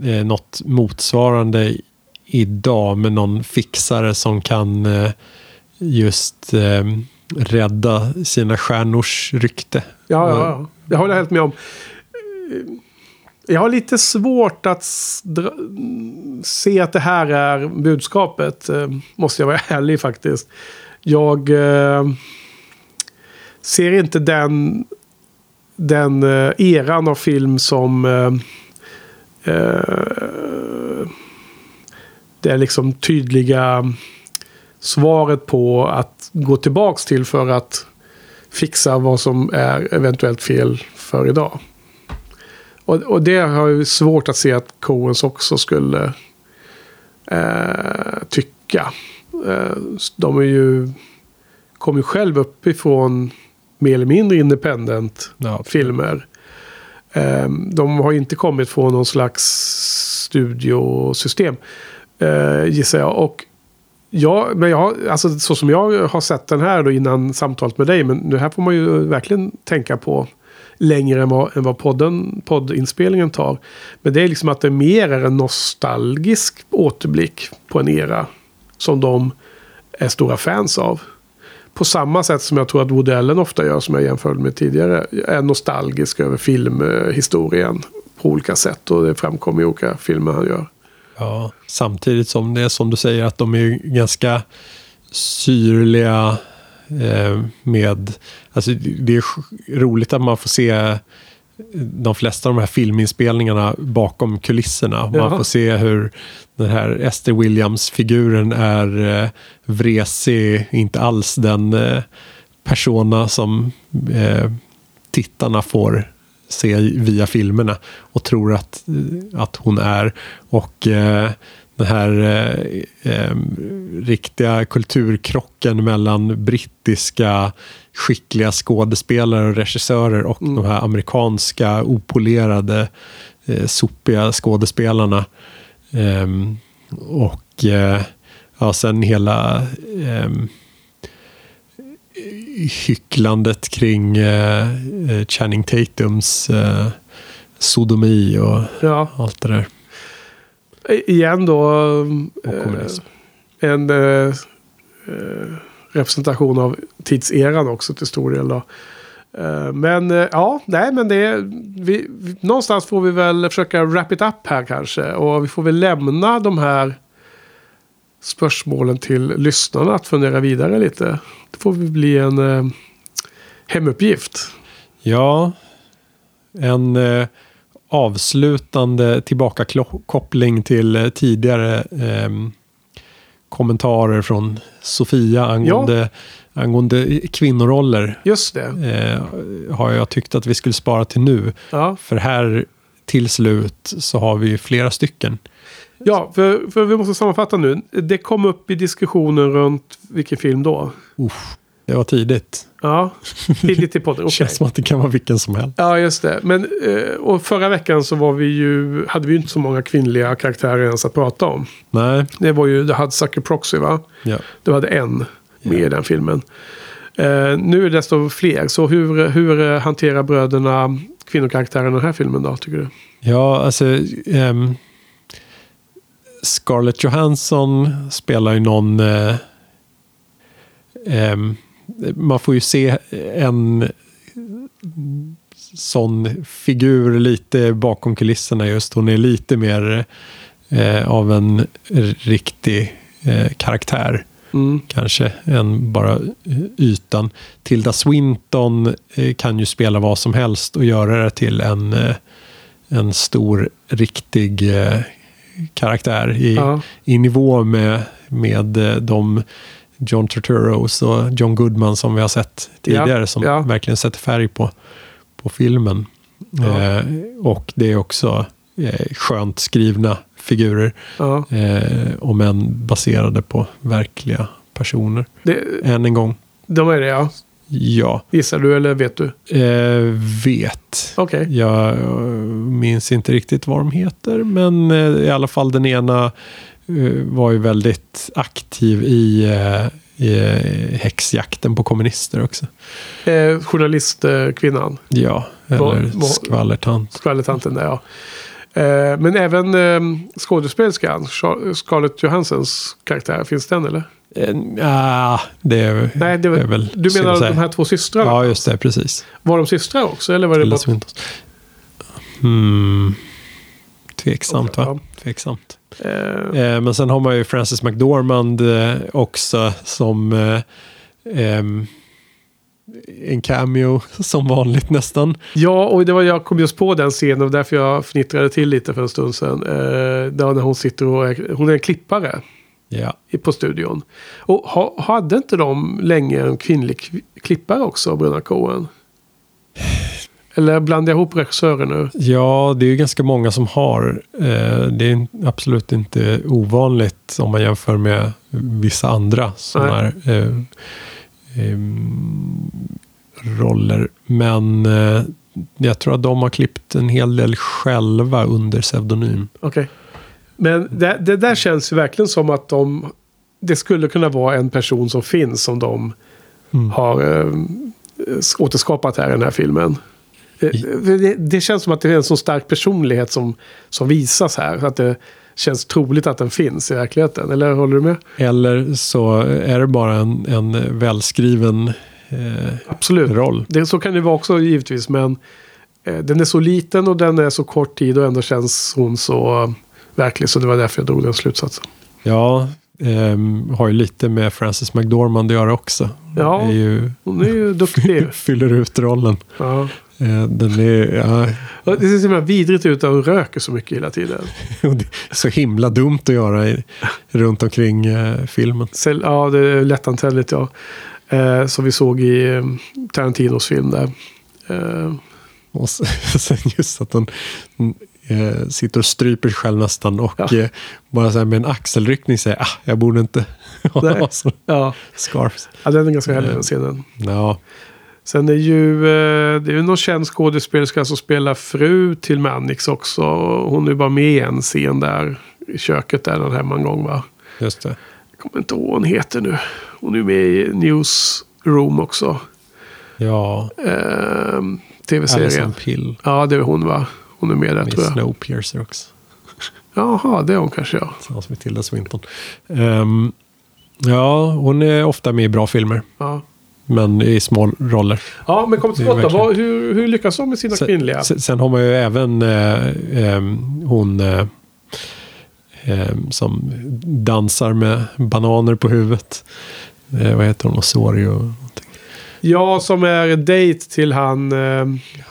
eh, något motsvarande idag med någon fixare som kan eh, just eh, rädda sina stjärnors rykte. Ja, ja, ja. Jag håller helt med om. Jag har lite svårt att se att det här är budskapet. Eh, måste jag vara ärlig faktiskt. Jag eh, ser inte den, den eh, eran av film som eh, eh, det är liksom tydliga svaret på att gå tillbaks till för att fixa vad som är eventuellt fel för idag. Och, och det har jag svårt att se att Coens också skulle eh, tycka. Eh, de är ju, kommer ju själv uppifrån mer eller mindre independent ja. filmer. Eh, de har inte kommit från någon slags studiosystem. Eh, gissar jag. Och Ja, men jag alltså, så som jag har sett den här då innan samtalet med dig. Men det här får man ju verkligen tänka på längre än vad, än vad podden, poddinspelningen tar. Men det är liksom att det mer är en nostalgisk återblick på en era. Som de är stora fans av. På samma sätt som jag tror att Woody Allen ofta gör, som jag jämförde med tidigare. Är nostalgisk över filmhistorien på olika sätt. Och det framkommer i olika filmer han gör. Ja, samtidigt som det är som du säger att de är ganska syrliga eh, med... Alltså det är roligt att man får se de flesta av de här filminspelningarna bakom kulisserna. Man får se hur den här Esther Williams-figuren är eh, vresig, inte alls den eh, persona som eh, tittarna får se via filmerna och tror att, att hon är. Och eh, den här eh, eh, riktiga kulturkrocken mellan brittiska skickliga skådespelare och regissörer och mm. de här amerikanska opolerade eh, sopiga skådespelarna. Ehm, och eh, ja, sen hela ehm, hycklandet kring eh, eh, Channing Tatums eh, sodomi och ja. allt det där. Igen då. Eh, en eh, eh, representation av tidseran också till stor del. Då. Men ja, nej men det vi, vi, någonstans får vi väl försöka wrap it up här kanske. Och vi får väl lämna de här spörsmålen till lyssnarna att fundera vidare lite. Det får väl bli en eh, hemuppgift. Ja, en eh, avslutande tillbakakoppling till eh, tidigare eh, kommentarer från Sofia angående, ja. angående kvinnoroller. Just det. Eh, har jag tyckt att vi skulle spara till nu. Ja. För här till slut så har vi flera stycken. Ja, för, för vi måste sammanfatta nu. Det kom upp i diskussionen runt vilken film då? Uff, det var tidigt. Ja, tidigt i podden. Okay. Känns som att det kan vara vilken som helst. Ja, just det. Men, eh, och förra veckan så var vi ju, hade vi ju inte så många kvinnliga karaktärer ens att prata om. Nej. Det var ju, det hade Sucker Proxy va? Ja. Du hade en med ja. i den filmen. Uh, nu är det desto fler. Så hur, hur hanterar bröderna kvinnokaraktären i den här filmen då, tycker du? Ja, alltså... Um, Scarlett Johansson spelar ju någon... Eh, eh, man får ju se en sån figur lite bakom kulisserna just. Hon är lite mer eh, av en riktig eh, karaktär. Mm. Kanske än bara ytan. Tilda Swinton eh, kan ju spela vad som helst och göra det till en, eh, en stor riktig karaktär i, ja. i nivå med, med eh, de John Turturros och John Goodman som vi har sett tidigare ja. som ja. verkligen sätter färg på, på filmen. Eh, och det är också eh, skönt skrivna figurer. Eh, om än baserade på verkliga personer. Det, Än en gång. De är det ja. Ja. Gissar du eller vet du? Eh, vet. Okej. Okay. Jag eh, minns inte riktigt vad de heter. Men eh, i alla fall den ena eh, var ju väldigt aktiv i i häxjakten på kommunister också. Eh, journalistkvinnan. Ja, eller skvallertant. Skvallertanten där ja. Eh, men även eh, skådespelerskan, Scarlett Johanssons karaktär, finns den eller? Ah, det är, Nej, det är väl du menar de här två systrarna? Ja, just det. Precis. Var de systrar också? Eller var det bara... Swinton. Hmm. Tveksamt, va? Tveksamt. Eh, Eh, men sen har man ju Frances McDormand eh, också som eh, en cameo som vanligt nästan. Ja, och det var, jag kom just på den scenen och därför jag fnittrade till lite för en stund sedan. Eh, där när hon sitter och är, hon är en klippare Ja. i- på studion. Och ha, hade inte de länge en kvinnlig kvi- klippare också, Bruna Coen? Eller blandar jag ihop regissörer nu? Ja, det är ju ganska många som har. Eh, det är absolut inte ovanligt om man jämför med vissa andra sådana här eh, em, roller. Men eh, jag tror att de har klippt en hel del själva under pseudonym. Okej. Men det, det där känns ju verkligen som att de... Det skulle kunna vara en person som finns som de har eh, återskapat här i den här filmen. Det, det känns som att det är en så stark personlighet som, som visas här. Att det känns troligt att den finns i verkligheten. Eller håller du med? Eller så är det bara en, en välskriven eh, Absolut. roll. Det, så kan det vara också givetvis. Men eh, den är så liten och den är så kort tid och ändå känns hon så verklig. Så det var därför jag drog den slutsatsen. Ja, ehm, har ju lite med Frances McDormand att göra också. Ja, är ju, hon är ju duktig. fyller ut rollen. Ja. Eh, Den är, ja, Och Det ser så himla vidrigt ut att hon röker så mycket hela tiden. så himla dumt att göra i, runt omkring eh, filmen. Ja, det är lättantändligt ja. Eh, som vi såg i eh, Tarantinos film där. Eh, Och sen just att hon eh, sitter och stryper sig själv nästan och Ja. eh, bara så här med en axelryckning säger ah, jag borde inte ha så ja. scarf. ja, den är ganska härlig Eh. den scenen. Ja, Sen är ju, eh, det är ju någon känd skådespelerska som spelar fru till Mannix också. Hon är ju bara med i en scen där i köket där den hemma en gång va. just det. Jag kommer inte ihåg vad hon heter nu. Hon är ju med i Newsroom också. Ja, Eh, Tv-serien. Alison Pill Ja, det är hon va? Hon är med där tror jag. Snowpiercer också. Jaha, det är hon kanske ja. Tillsammans med Tilda Swinton. Ehm, ja, hon är ofta med i bra filmer. Ja, Men i små roller. ja men kom till skott Hur, hur lyckas de med sina kvinnliga? Sen, sen har man ju även eh, ehm, hon eh, ehm, som dansar med bananer på huvudet. Eh, vad heter hon? Osorio? Ja, som är date till han... Eh,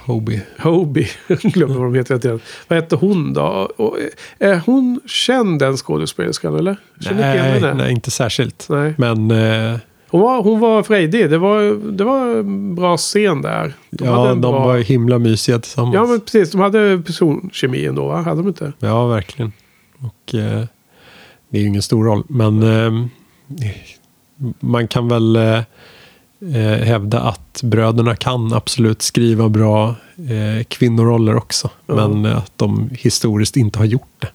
Hobie. Hobie. Glömmer vad de heter. hela. Vad heter hon då? Och, eh, är hon känd den skådespelerskan eller? Känner Nej, nej, inte särskilt. Nej. Men eh, Hon var, hon var frejdig. Det var, det var en bra scen där. De ja, de bra... var himla mysiga tillsammans. Ja, men precis. De hade personkemi ändå, va? Hade de inte? Ja, verkligen. Och eh, det är ju ingen stor roll. Men eh, man kan väl eh, eh, hävda att bröderna kan absolut skriva bra eh, kvinnoroller också. Ja. Men att de historiskt inte har gjort det.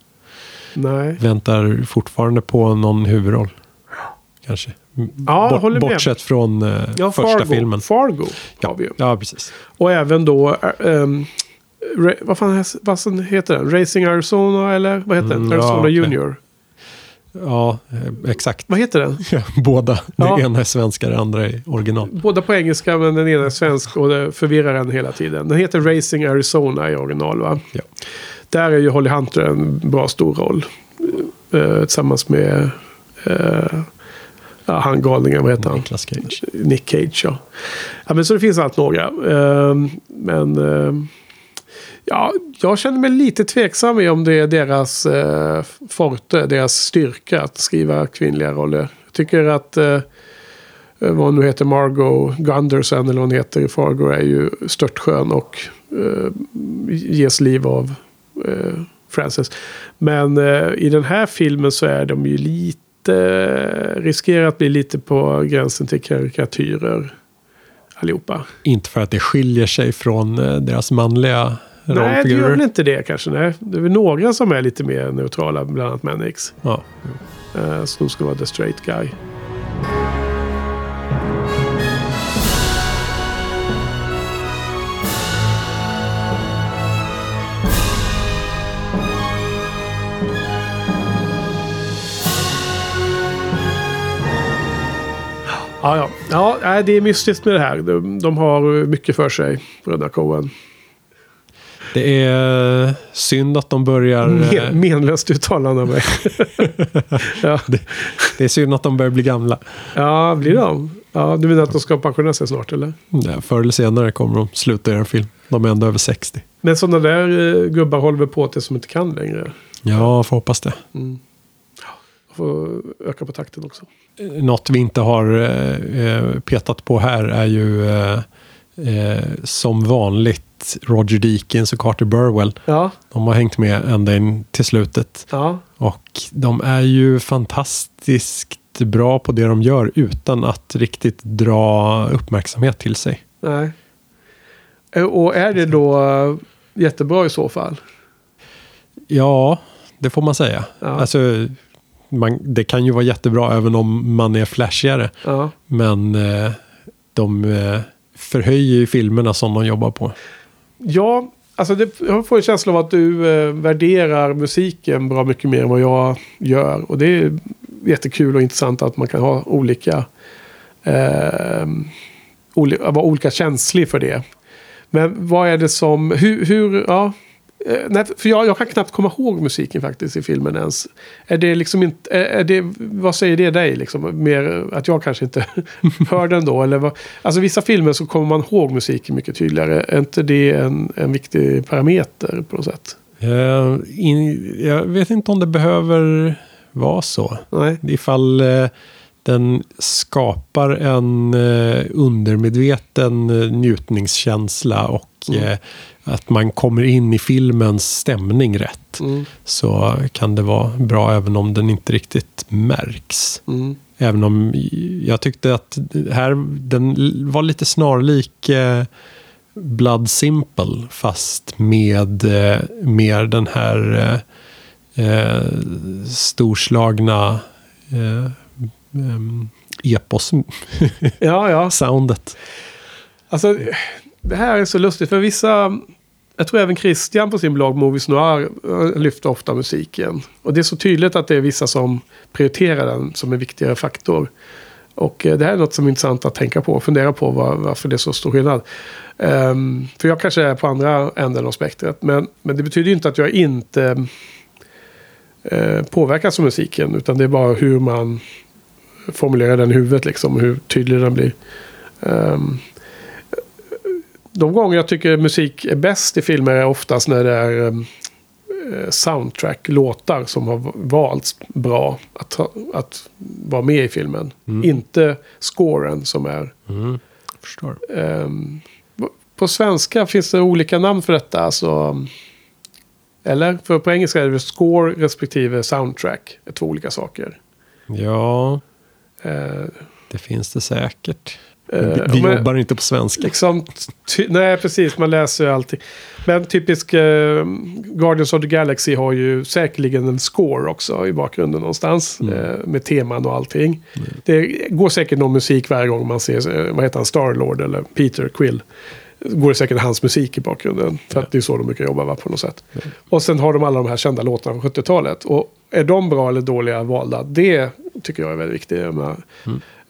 Nej. Väntar fortfarande på någon huvudroll. Kanske. Ja, med. Bortsett från eh, Ja, första Fargo. filmen. Fargo har vi ju. Ja, precis. Och även då... eh, ehm, Ra- vad fan vad heter den? Racing Arizona eller vad heter den? Mm, ja, Arizona okej. Junior. Ja, eh, exakt. Vad heter den? Båda. Ja. Det ena är svenska, det andra är original. Båda på engelska men den ena är svensk och det förvirrar en hela tiden. Den heter Racing Arizona i original va? Ja. Där är ju Holly Hunter en bra stor roll. Eh, tillsammans med eh, ja, han galningen, vad heter han? Nicolas Cage. Nick Cage ja. ja men så det finns allt några. Eh, men eh, ja, jag känner mig lite tveksam i om det är deras eh, forte, deras styrka att skriva kvinnliga roller. Jag tycker att eh, vad hon nu heter, Margot Gunderson eller vad hon heter i Fargo är ju störtskön och eh, ges liv av eh, Frances. Men eh, i den här filmen så är de ju lite, riskerar att bli lite på gränsen till karikatyrer allihopa. Inte för att det skiljer sig från eh, deras manliga Nej, det gör väl inte det kanske. Nej. Det är väl några som är lite mer neutrala, bland annat Mannix. Ja. Uh, som ska vara the straight guy. Ja, ja. ja, det är mystiskt med det här. De har mycket för sig, bröderna Coen. Det är synd att de börjar... Men, eh, menlöst uttalande av mig. ja. det, det är synd att de börjar bli gamla. ja, blir de? Ja, du menar att de ska pensionera sig snart, eller? Ja, förr eller senare kommer de sluta göra film. De är ändå över 60. Men sådana där eh, gubbar håller väl på tills de inte kan längre. Ja, får hoppas det. Mm. Får öka på takten också. Något vi inte har eh, eh, petat på här är ju eh, eh, som vanligt Roger Deakins och Carter Burwell. Ja. De har hängt med ända in till slutet. Ja. Och de är ju fantastiskt bra på det de gör utan att riktigt dra uppmärksamhet till sig. Nej. Och är det då eh, jättebra i så fall? Ja, det får man säga. Ja. Alltså, man, det kan ju vara jättebra även om man är flashigare. Ja. Men eh, de eh, förhöjer ju filmerna som de jobbar på. Ja, alltså det, jag får en känsla av att du eh, värderar musiken bra mycket mer än vad jag gör. Och det är jättekul och intressant att man kan ha olika... Eh, oli, vara olika känslig för det. Men vad är det som... Hur... hur ja, nej, för jag, jag kan knappt komma ihåg musiken faktiskt i filmen ens. Är det liksom inte... Är, det, vad säger det dig liksom? Mer att jag kanske inte hör den då? Eller vad, alltså vissa filmer så kommer man ihåg musiken mycket tydligare. Är inte det en, en viktig parameter på något sätt? Eh, in, jag vet inte om det behöver vara så. Nej. Ifall eh, den skapar en eh, undermedveten eh, njutningskänsla och Mm. Att man kommer in i filmens stämning rätt. Mm. Så kan det vara bra även om den inte riktigt märks. Mm. Även om jag tyckte att här, den var lite snarlik eh, Blood Simple fast med eh, mer den här eh, eh, storslagna eh, em, Ja, ja. epos-soundet. Alltså, det här är så lustigt. För vissa... Jag tror även Christian på sin blogg Movies Noir eh, lyfter ofta musiken. Och det är så tydligt att det är vissa som prioriterar den som en viktigare faktor. Och eh, det här är något som är intressant att tänka på och fundera på var, varför det är så stor skillnad. Um, för jag kanske är på andra änden av spektrat. Men, men det betyder ju inte att jag inte uh, påverkas av musiken. Utan det är bara hur man formulerar den i huvudet liksom. Hur tydlig den blir. Um, de gånger jag tycker musik är bäst i filmer är oftast när det är eh, soundtrack, låtar som har valts bra att, ha, att vara med i filmen. Mm. Inte scoren som är... Mm, förstår. ehm, på svenska finns det olika namn för detta. Alltså, eller? För på engelska är det score respektive soundtrack. är två olika saker. Ja, Eh, det finns det säkert. Eh, vi vi men- jobbar inte på svenska. Liksom, ty, nej, precis. Man läser ju allting. Men typisk eh, Guardians of the Galaxy har ju säkerligen en score också i bakgrunden någonstans. Eh, med teman och allting. Det går säkert någon musik varje gång man ser, eh, vad heter han, Starlord eller Peter Quill. Går det säkert hans musik i bakgrunden. För att det är så de brukar jobba va, på något sätt. Och sen har de alla de här kända låtarna från 70-talet. Och är de bra eller dåliga valda? Det tycker jag är väldigt viktigt.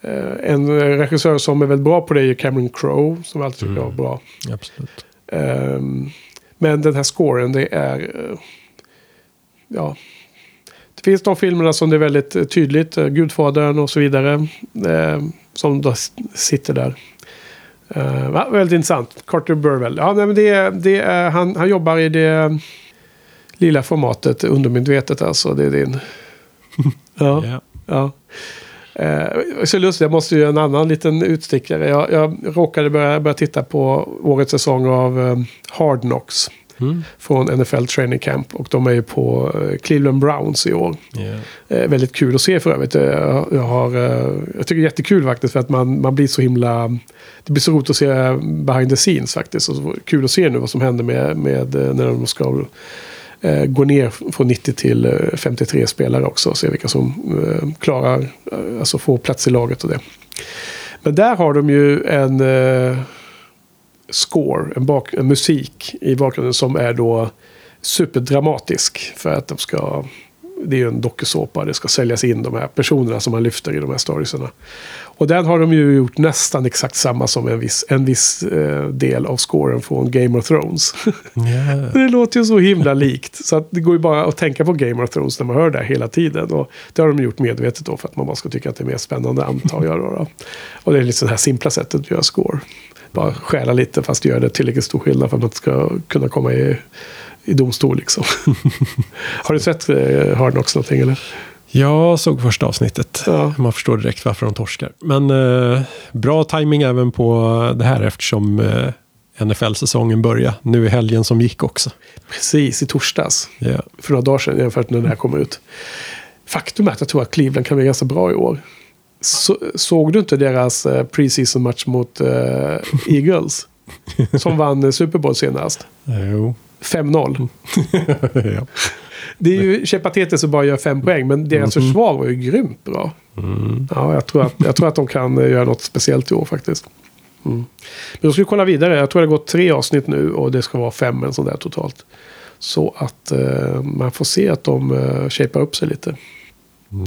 Eh, en regissör som är väldigt bra på det är Cameron Crowe. Som jag alltid tycker är bra. Absolut. Ehm, men den här scoren det är... eh, ja. Det finns de filmerna som det är väldigt eh, tydligt. eh, Gudfadern och så vidare. eh, som då sitter där. Uh, väldigt intressant. Carter Burwell. Ja, nej, men det, det är, han, han jobbar i det lilla formatet undermedvetet alltså. Det är din... ja. Ja. ja. Eh, så lustigt, jag måste ju göra en annan liten utstickare. Jag, jag råkade börja, börja titta på årets säsong av eh, Hard Knocks. Mm. Från NFL Training Camp. Och de är ju på eh, Cleveland Browns i år. Eh, väldigt kul att se för övrigt. Eh, Jag, jag, har, eh, jag tycker det är jättekul faktiskt för att man, man blir så himla... Det blir så roligt att se behind the scenes faktiskt. Och kul att se nu vad som händer med, med när de ska eh, går ner från 90 till eh, 53 spelare också. och Se vilka som eh, klarar, eh, alltså får plats i laget och det. Men där har de ju en eh, score, en, bak, en musik i bakgrunden som är då superdramatisk. För att de ska det är ju en dokusåpa. Det ska säljas in de här personerna som man lyfter i de här storiesarna. Och den har de ju gjort nästan exakt samma som en viss, en viss eh, del av scoren från Game of Thrones. Yeah. det låter ju så himla likt. Så det går ju bara att tänka på Game of Thrones när man hör det här hela tiden. Och det har de gjort medvetet då för att man bara ska tycka att det är mer spännande antar jag. Då, då. Och det är lite det här simpla sättet att göra score. Bara stjäla lite fast göra det tillräckligt stor skillnad för att man ska kunna komma i, i domstol liksom. har du sett eh, Hard Knocks någonting eller? Jag såg första avsnittet. Ja. Man förstår direkt varför de torskar. Men eh, bra timing även på det här eftersom eh, NFL-säsongen börjar. Nu i helgen som gick också. Precis, i torsdags. Ja. För några dagar sedan jämfört med när det här kom ut. Faktum är att jag tror att Cleveland kan bli ganska bra i år. Så, såg du inte deras eh, preseason match mot eh, Eagles? Som vann eh, Super Bowl senast. Jo. 5-0. ja. Det är ju patetiskt att bara göra fem poäng, men deras Mhm. försvar var ju grymt bra. Mm. Ja, jag tror, att, jag tror att de kan eh, göra något speciellt i år faktiskt. Mm. Men då ska vi kolla vidare. Jag tror det har gått tre avsnitt nu och det ska vara fem eller sånt där totalt. Så att eh, man får se att de eh, shapar upp sig lite.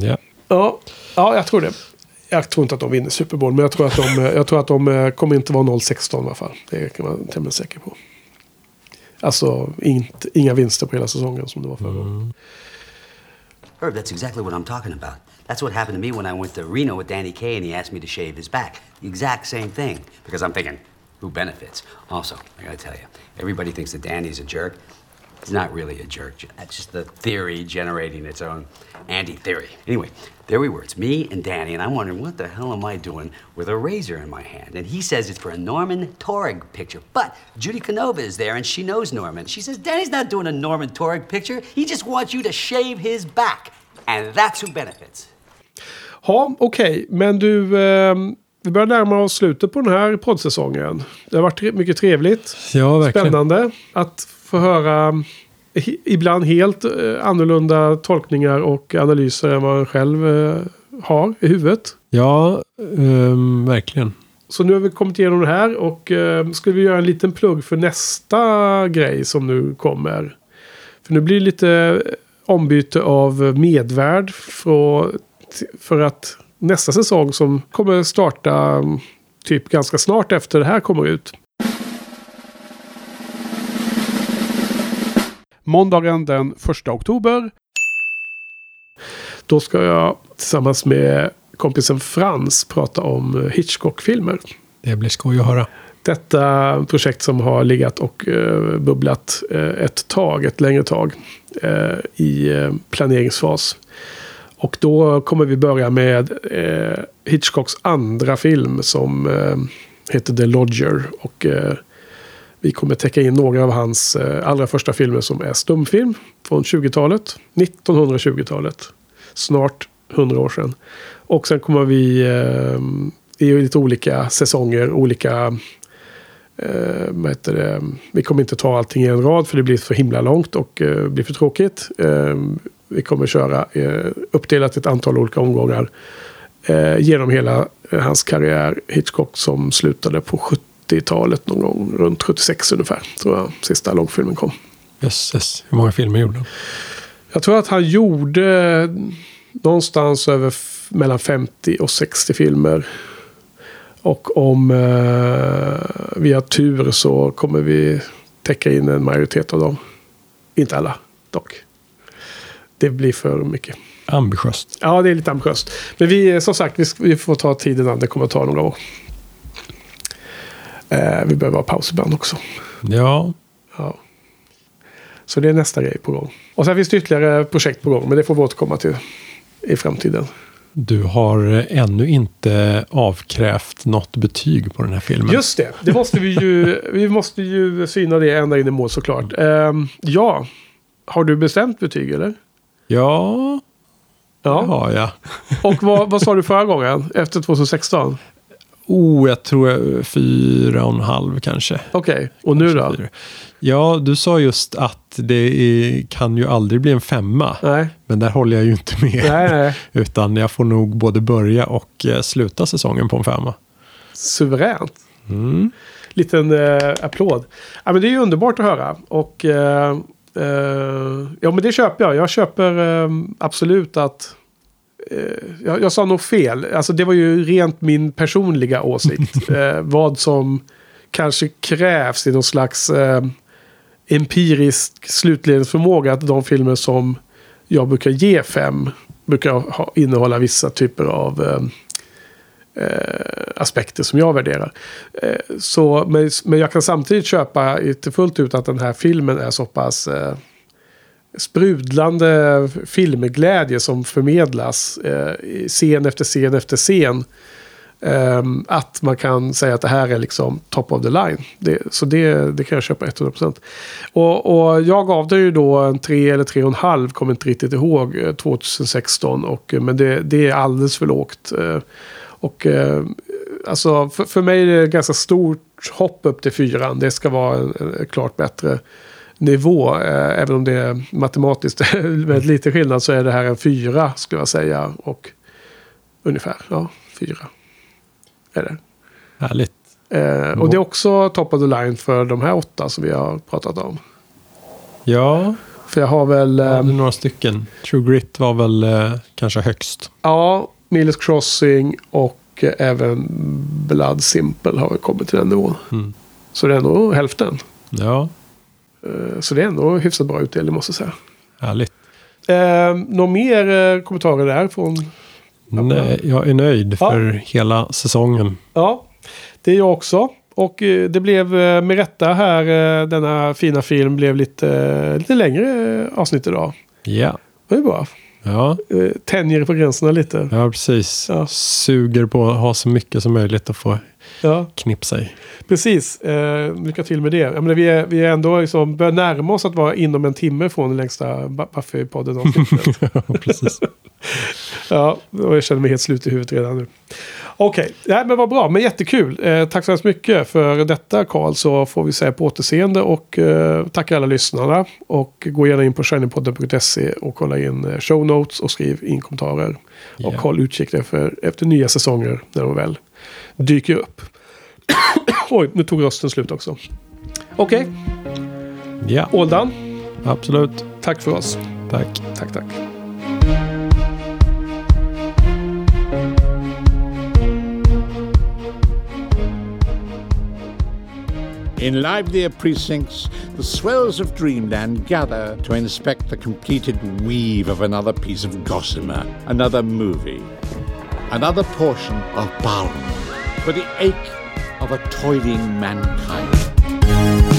Ja. Ja, ja, jag tror det. Jag tror inte att de vinner Super Bowl, men jag tror att de, eh, jag tror att de eh, kommer inte vara 0-16 i alla fall. Det kan man vara tämligen säker på. Alltså inte, inga vinster på hela säsongen som det var förra gången. Herb, that's exactly what I'm talking about. That's what happened to me when I went to Reno with Danny Kaye and he asked me to shave his back. The exact same thing. Because I'm thinking, who benefits? Also, I gotta tell you, everybody thinks that Danny's a jerk. He's not really a jerk. That's just the theory generating its own anti theory. Anyway, there we were. It's me and Danny, and I'm wondering what the hell am I doing with a razor in my hand? And he says it's for a Norman Torg picture. But Judy Canova is there, and she knows Norman. She says, Danny's not doing a Norman Torg picture. He just wants you to shave his back. And that's who benefits. Ja, okej. Men du, eh, vi börjar närma oss slutet på den här poddsäsongen. Det har varit mycket trevligt. Ja, verkligen. Spännande att få höra ibland helt eh, annorlunda tolkningar och analyser än vad man själv eh, har i huvudet. Ja, ehm, verkligen. Så nu har vi kommit igenom det här och eh, skulle vi göra en liten plugg för nästa grej som nu kommer. För nu blir det lite ombyte av medvärd för, för att nästa säsong som kommer starta typ ganska snart efter det här kommer ut. Måndagen den 1 oktober. Då ska jag tillsammans med kompisen Frans prata om Hitchcock-filmer. Det blir skoj att höra. Detta projekt som har legat och eh, bubblat eh, ett tag, ett längre tag eh, i planeringsfas. Och då kommer vi börja med Hitchcocks andra film som heter The Lodger. Och vi kommer täcka in några av hans eh, allra första filmer som är stumfilm från 20-talet. 1920-talet. Snart 100 år sedan. Och sen kommer vi eh, i lite olika säsonger, olika eh, vad heter det? Vi kommer inte ta allting i en rad för det blir för himla långt och blir för tråkigt. Vi kommer köra uppdelat i ett antal olika omgångar genom hela hans karriär. Hitchcock som slutade på 70-talet någon gång, runt 76 ungefär. Tror jag sista långfilmen kom. Jösses, hur många filmer gjorde han? Jag tror att han gjorde någonstans över mellan 50 och 60 filmer. Och om eh, vi har tur så kommer vi täcka in en majoritet av dem. Inte alla dock. Det blir för mycket. Ambitiöst. Ja, det är lite ambitiöst. Men vi, som sagt, vi, vi får ta tiden an. Det kommer att ta några år. Eh, vi behöver ha paus ibland också. Ja, Ja. Så det är nästa grej på gång. Och sen finns det ytterligare projekt på gång. Men det får vi återkomma till i framtiden. du har eh, ännu inte avkrävt något betyg på den här filmen. Just det, det måste vi ju, vi måste ju syna det ända in i mål såklart. Ehm, ja, har du bestämt betyg eller? Ja, Ja. det har jag. Och vad, vad sa du förra gången? Efter 2016? Oh, jag tror fyra och en halv kanske. Okej, och nu då? Fyra. Ja, du sa just att det är, kan ju aldrig bli en femma. Nej. Men där håller jag ju inte med. Nej, nej. Utan jag får nog både börja och eh, sluta säsongen på en femma. Suveränt. Mm. Liten eh, applåd. Ja, men det är ju underbart att höra. Och eh, Eh, ja, men det köper jag. Jag köper eh, absolut att... eh, jag, jag sa nog fel. Alltså det var ju rent min personliga åsikt. Eh, vad som kanske krävs i någon slags eh, empirisk slutledningsförmåga. Att de filmer som jag brukar ge fem brukar ha, innehålla vissa typer av eh, eh, aspekter som jag värderar. Eh, så, men, men jag kan samtidigt köpa inte fullt ut att den här filmen är så pass sprudlande filmglädje som förmedlas eh, scen efter scen efter scen. Eh, att man kan säga att det här är liksom top of the line. Det, så det, det kan jag köpa 100%. Och, och jag gav det ju då en 3 eller 3,5, kommer inte riktigt ihåg, eh, 2016. Och, eh, men det, det är alldeles för lågt. Eh, och eh, alltså för, för mig är det ett ganska stort hopp upp till fyran. Det ska vara en, en klart bättre nivå. Eh, även om det är matematiskt väldigt lite skillnad så är det här en fyra skulle jag säga. Och ungefär, ja, fyra. Är det. Härligt. Eh, och det är också top of the line för de här åtta som vi har pratat om. Ja. För jag har väl... Ja, det är Eh, några stycken. True Grit var väl eh, kanske högst. ja, Miller's Crossing och eh, även Blood Simple har kommit till den nivån. Mm. Så det är ändå hälften. Ja, så det är ändå hyfsat bra utdelning måste jag säga. härligt. Eh, några mer eh, kommentarer där från... Nej, jag är nöjd Ja. för hela säsongen. Ja, det är jag också. Och eh, det blev eh, med rätta här, eh, denna fina film blev lite, eh, lite längre eh, avsnitt idag. Ja. Det är bra. Ja, Eh, tänjer på gränserna lite. ja precis. Ja. Suger på att ha så mycket som möjligt att få Ja, knipsa i. precis. Eh, lycka till med det. Jag menar, vi, är, vi är ändå liksom, börjar närma oss att vara inom en timme från den längsta Bu- Buffy-podden ja, precis. Ja, och jag känner mig helt slut i huvudet redan nu. Okej, Nej, men vad bra, men jättekul. Eh, tack så hemskt mycket för detta Karl. Så får vi säga på återseende och eh, tacka alla lyssnarna. Och gå gärna in på shiningpodden.se och kolla in eh, show notes och skriv in kommentarer. Och Ja. håll utkik efter, efter nya säsonger när de väl dyker upp. Oj, nu tog rösten slut också. Okej, Ja, all done. absolut. Tack för oss. Tack. Tack, tack. In livelier precincts, the swells of Dreamland gather to inspect the completed weave of another piece of gossamer, another movie, another portion of balm for the ache of a toiling mankind.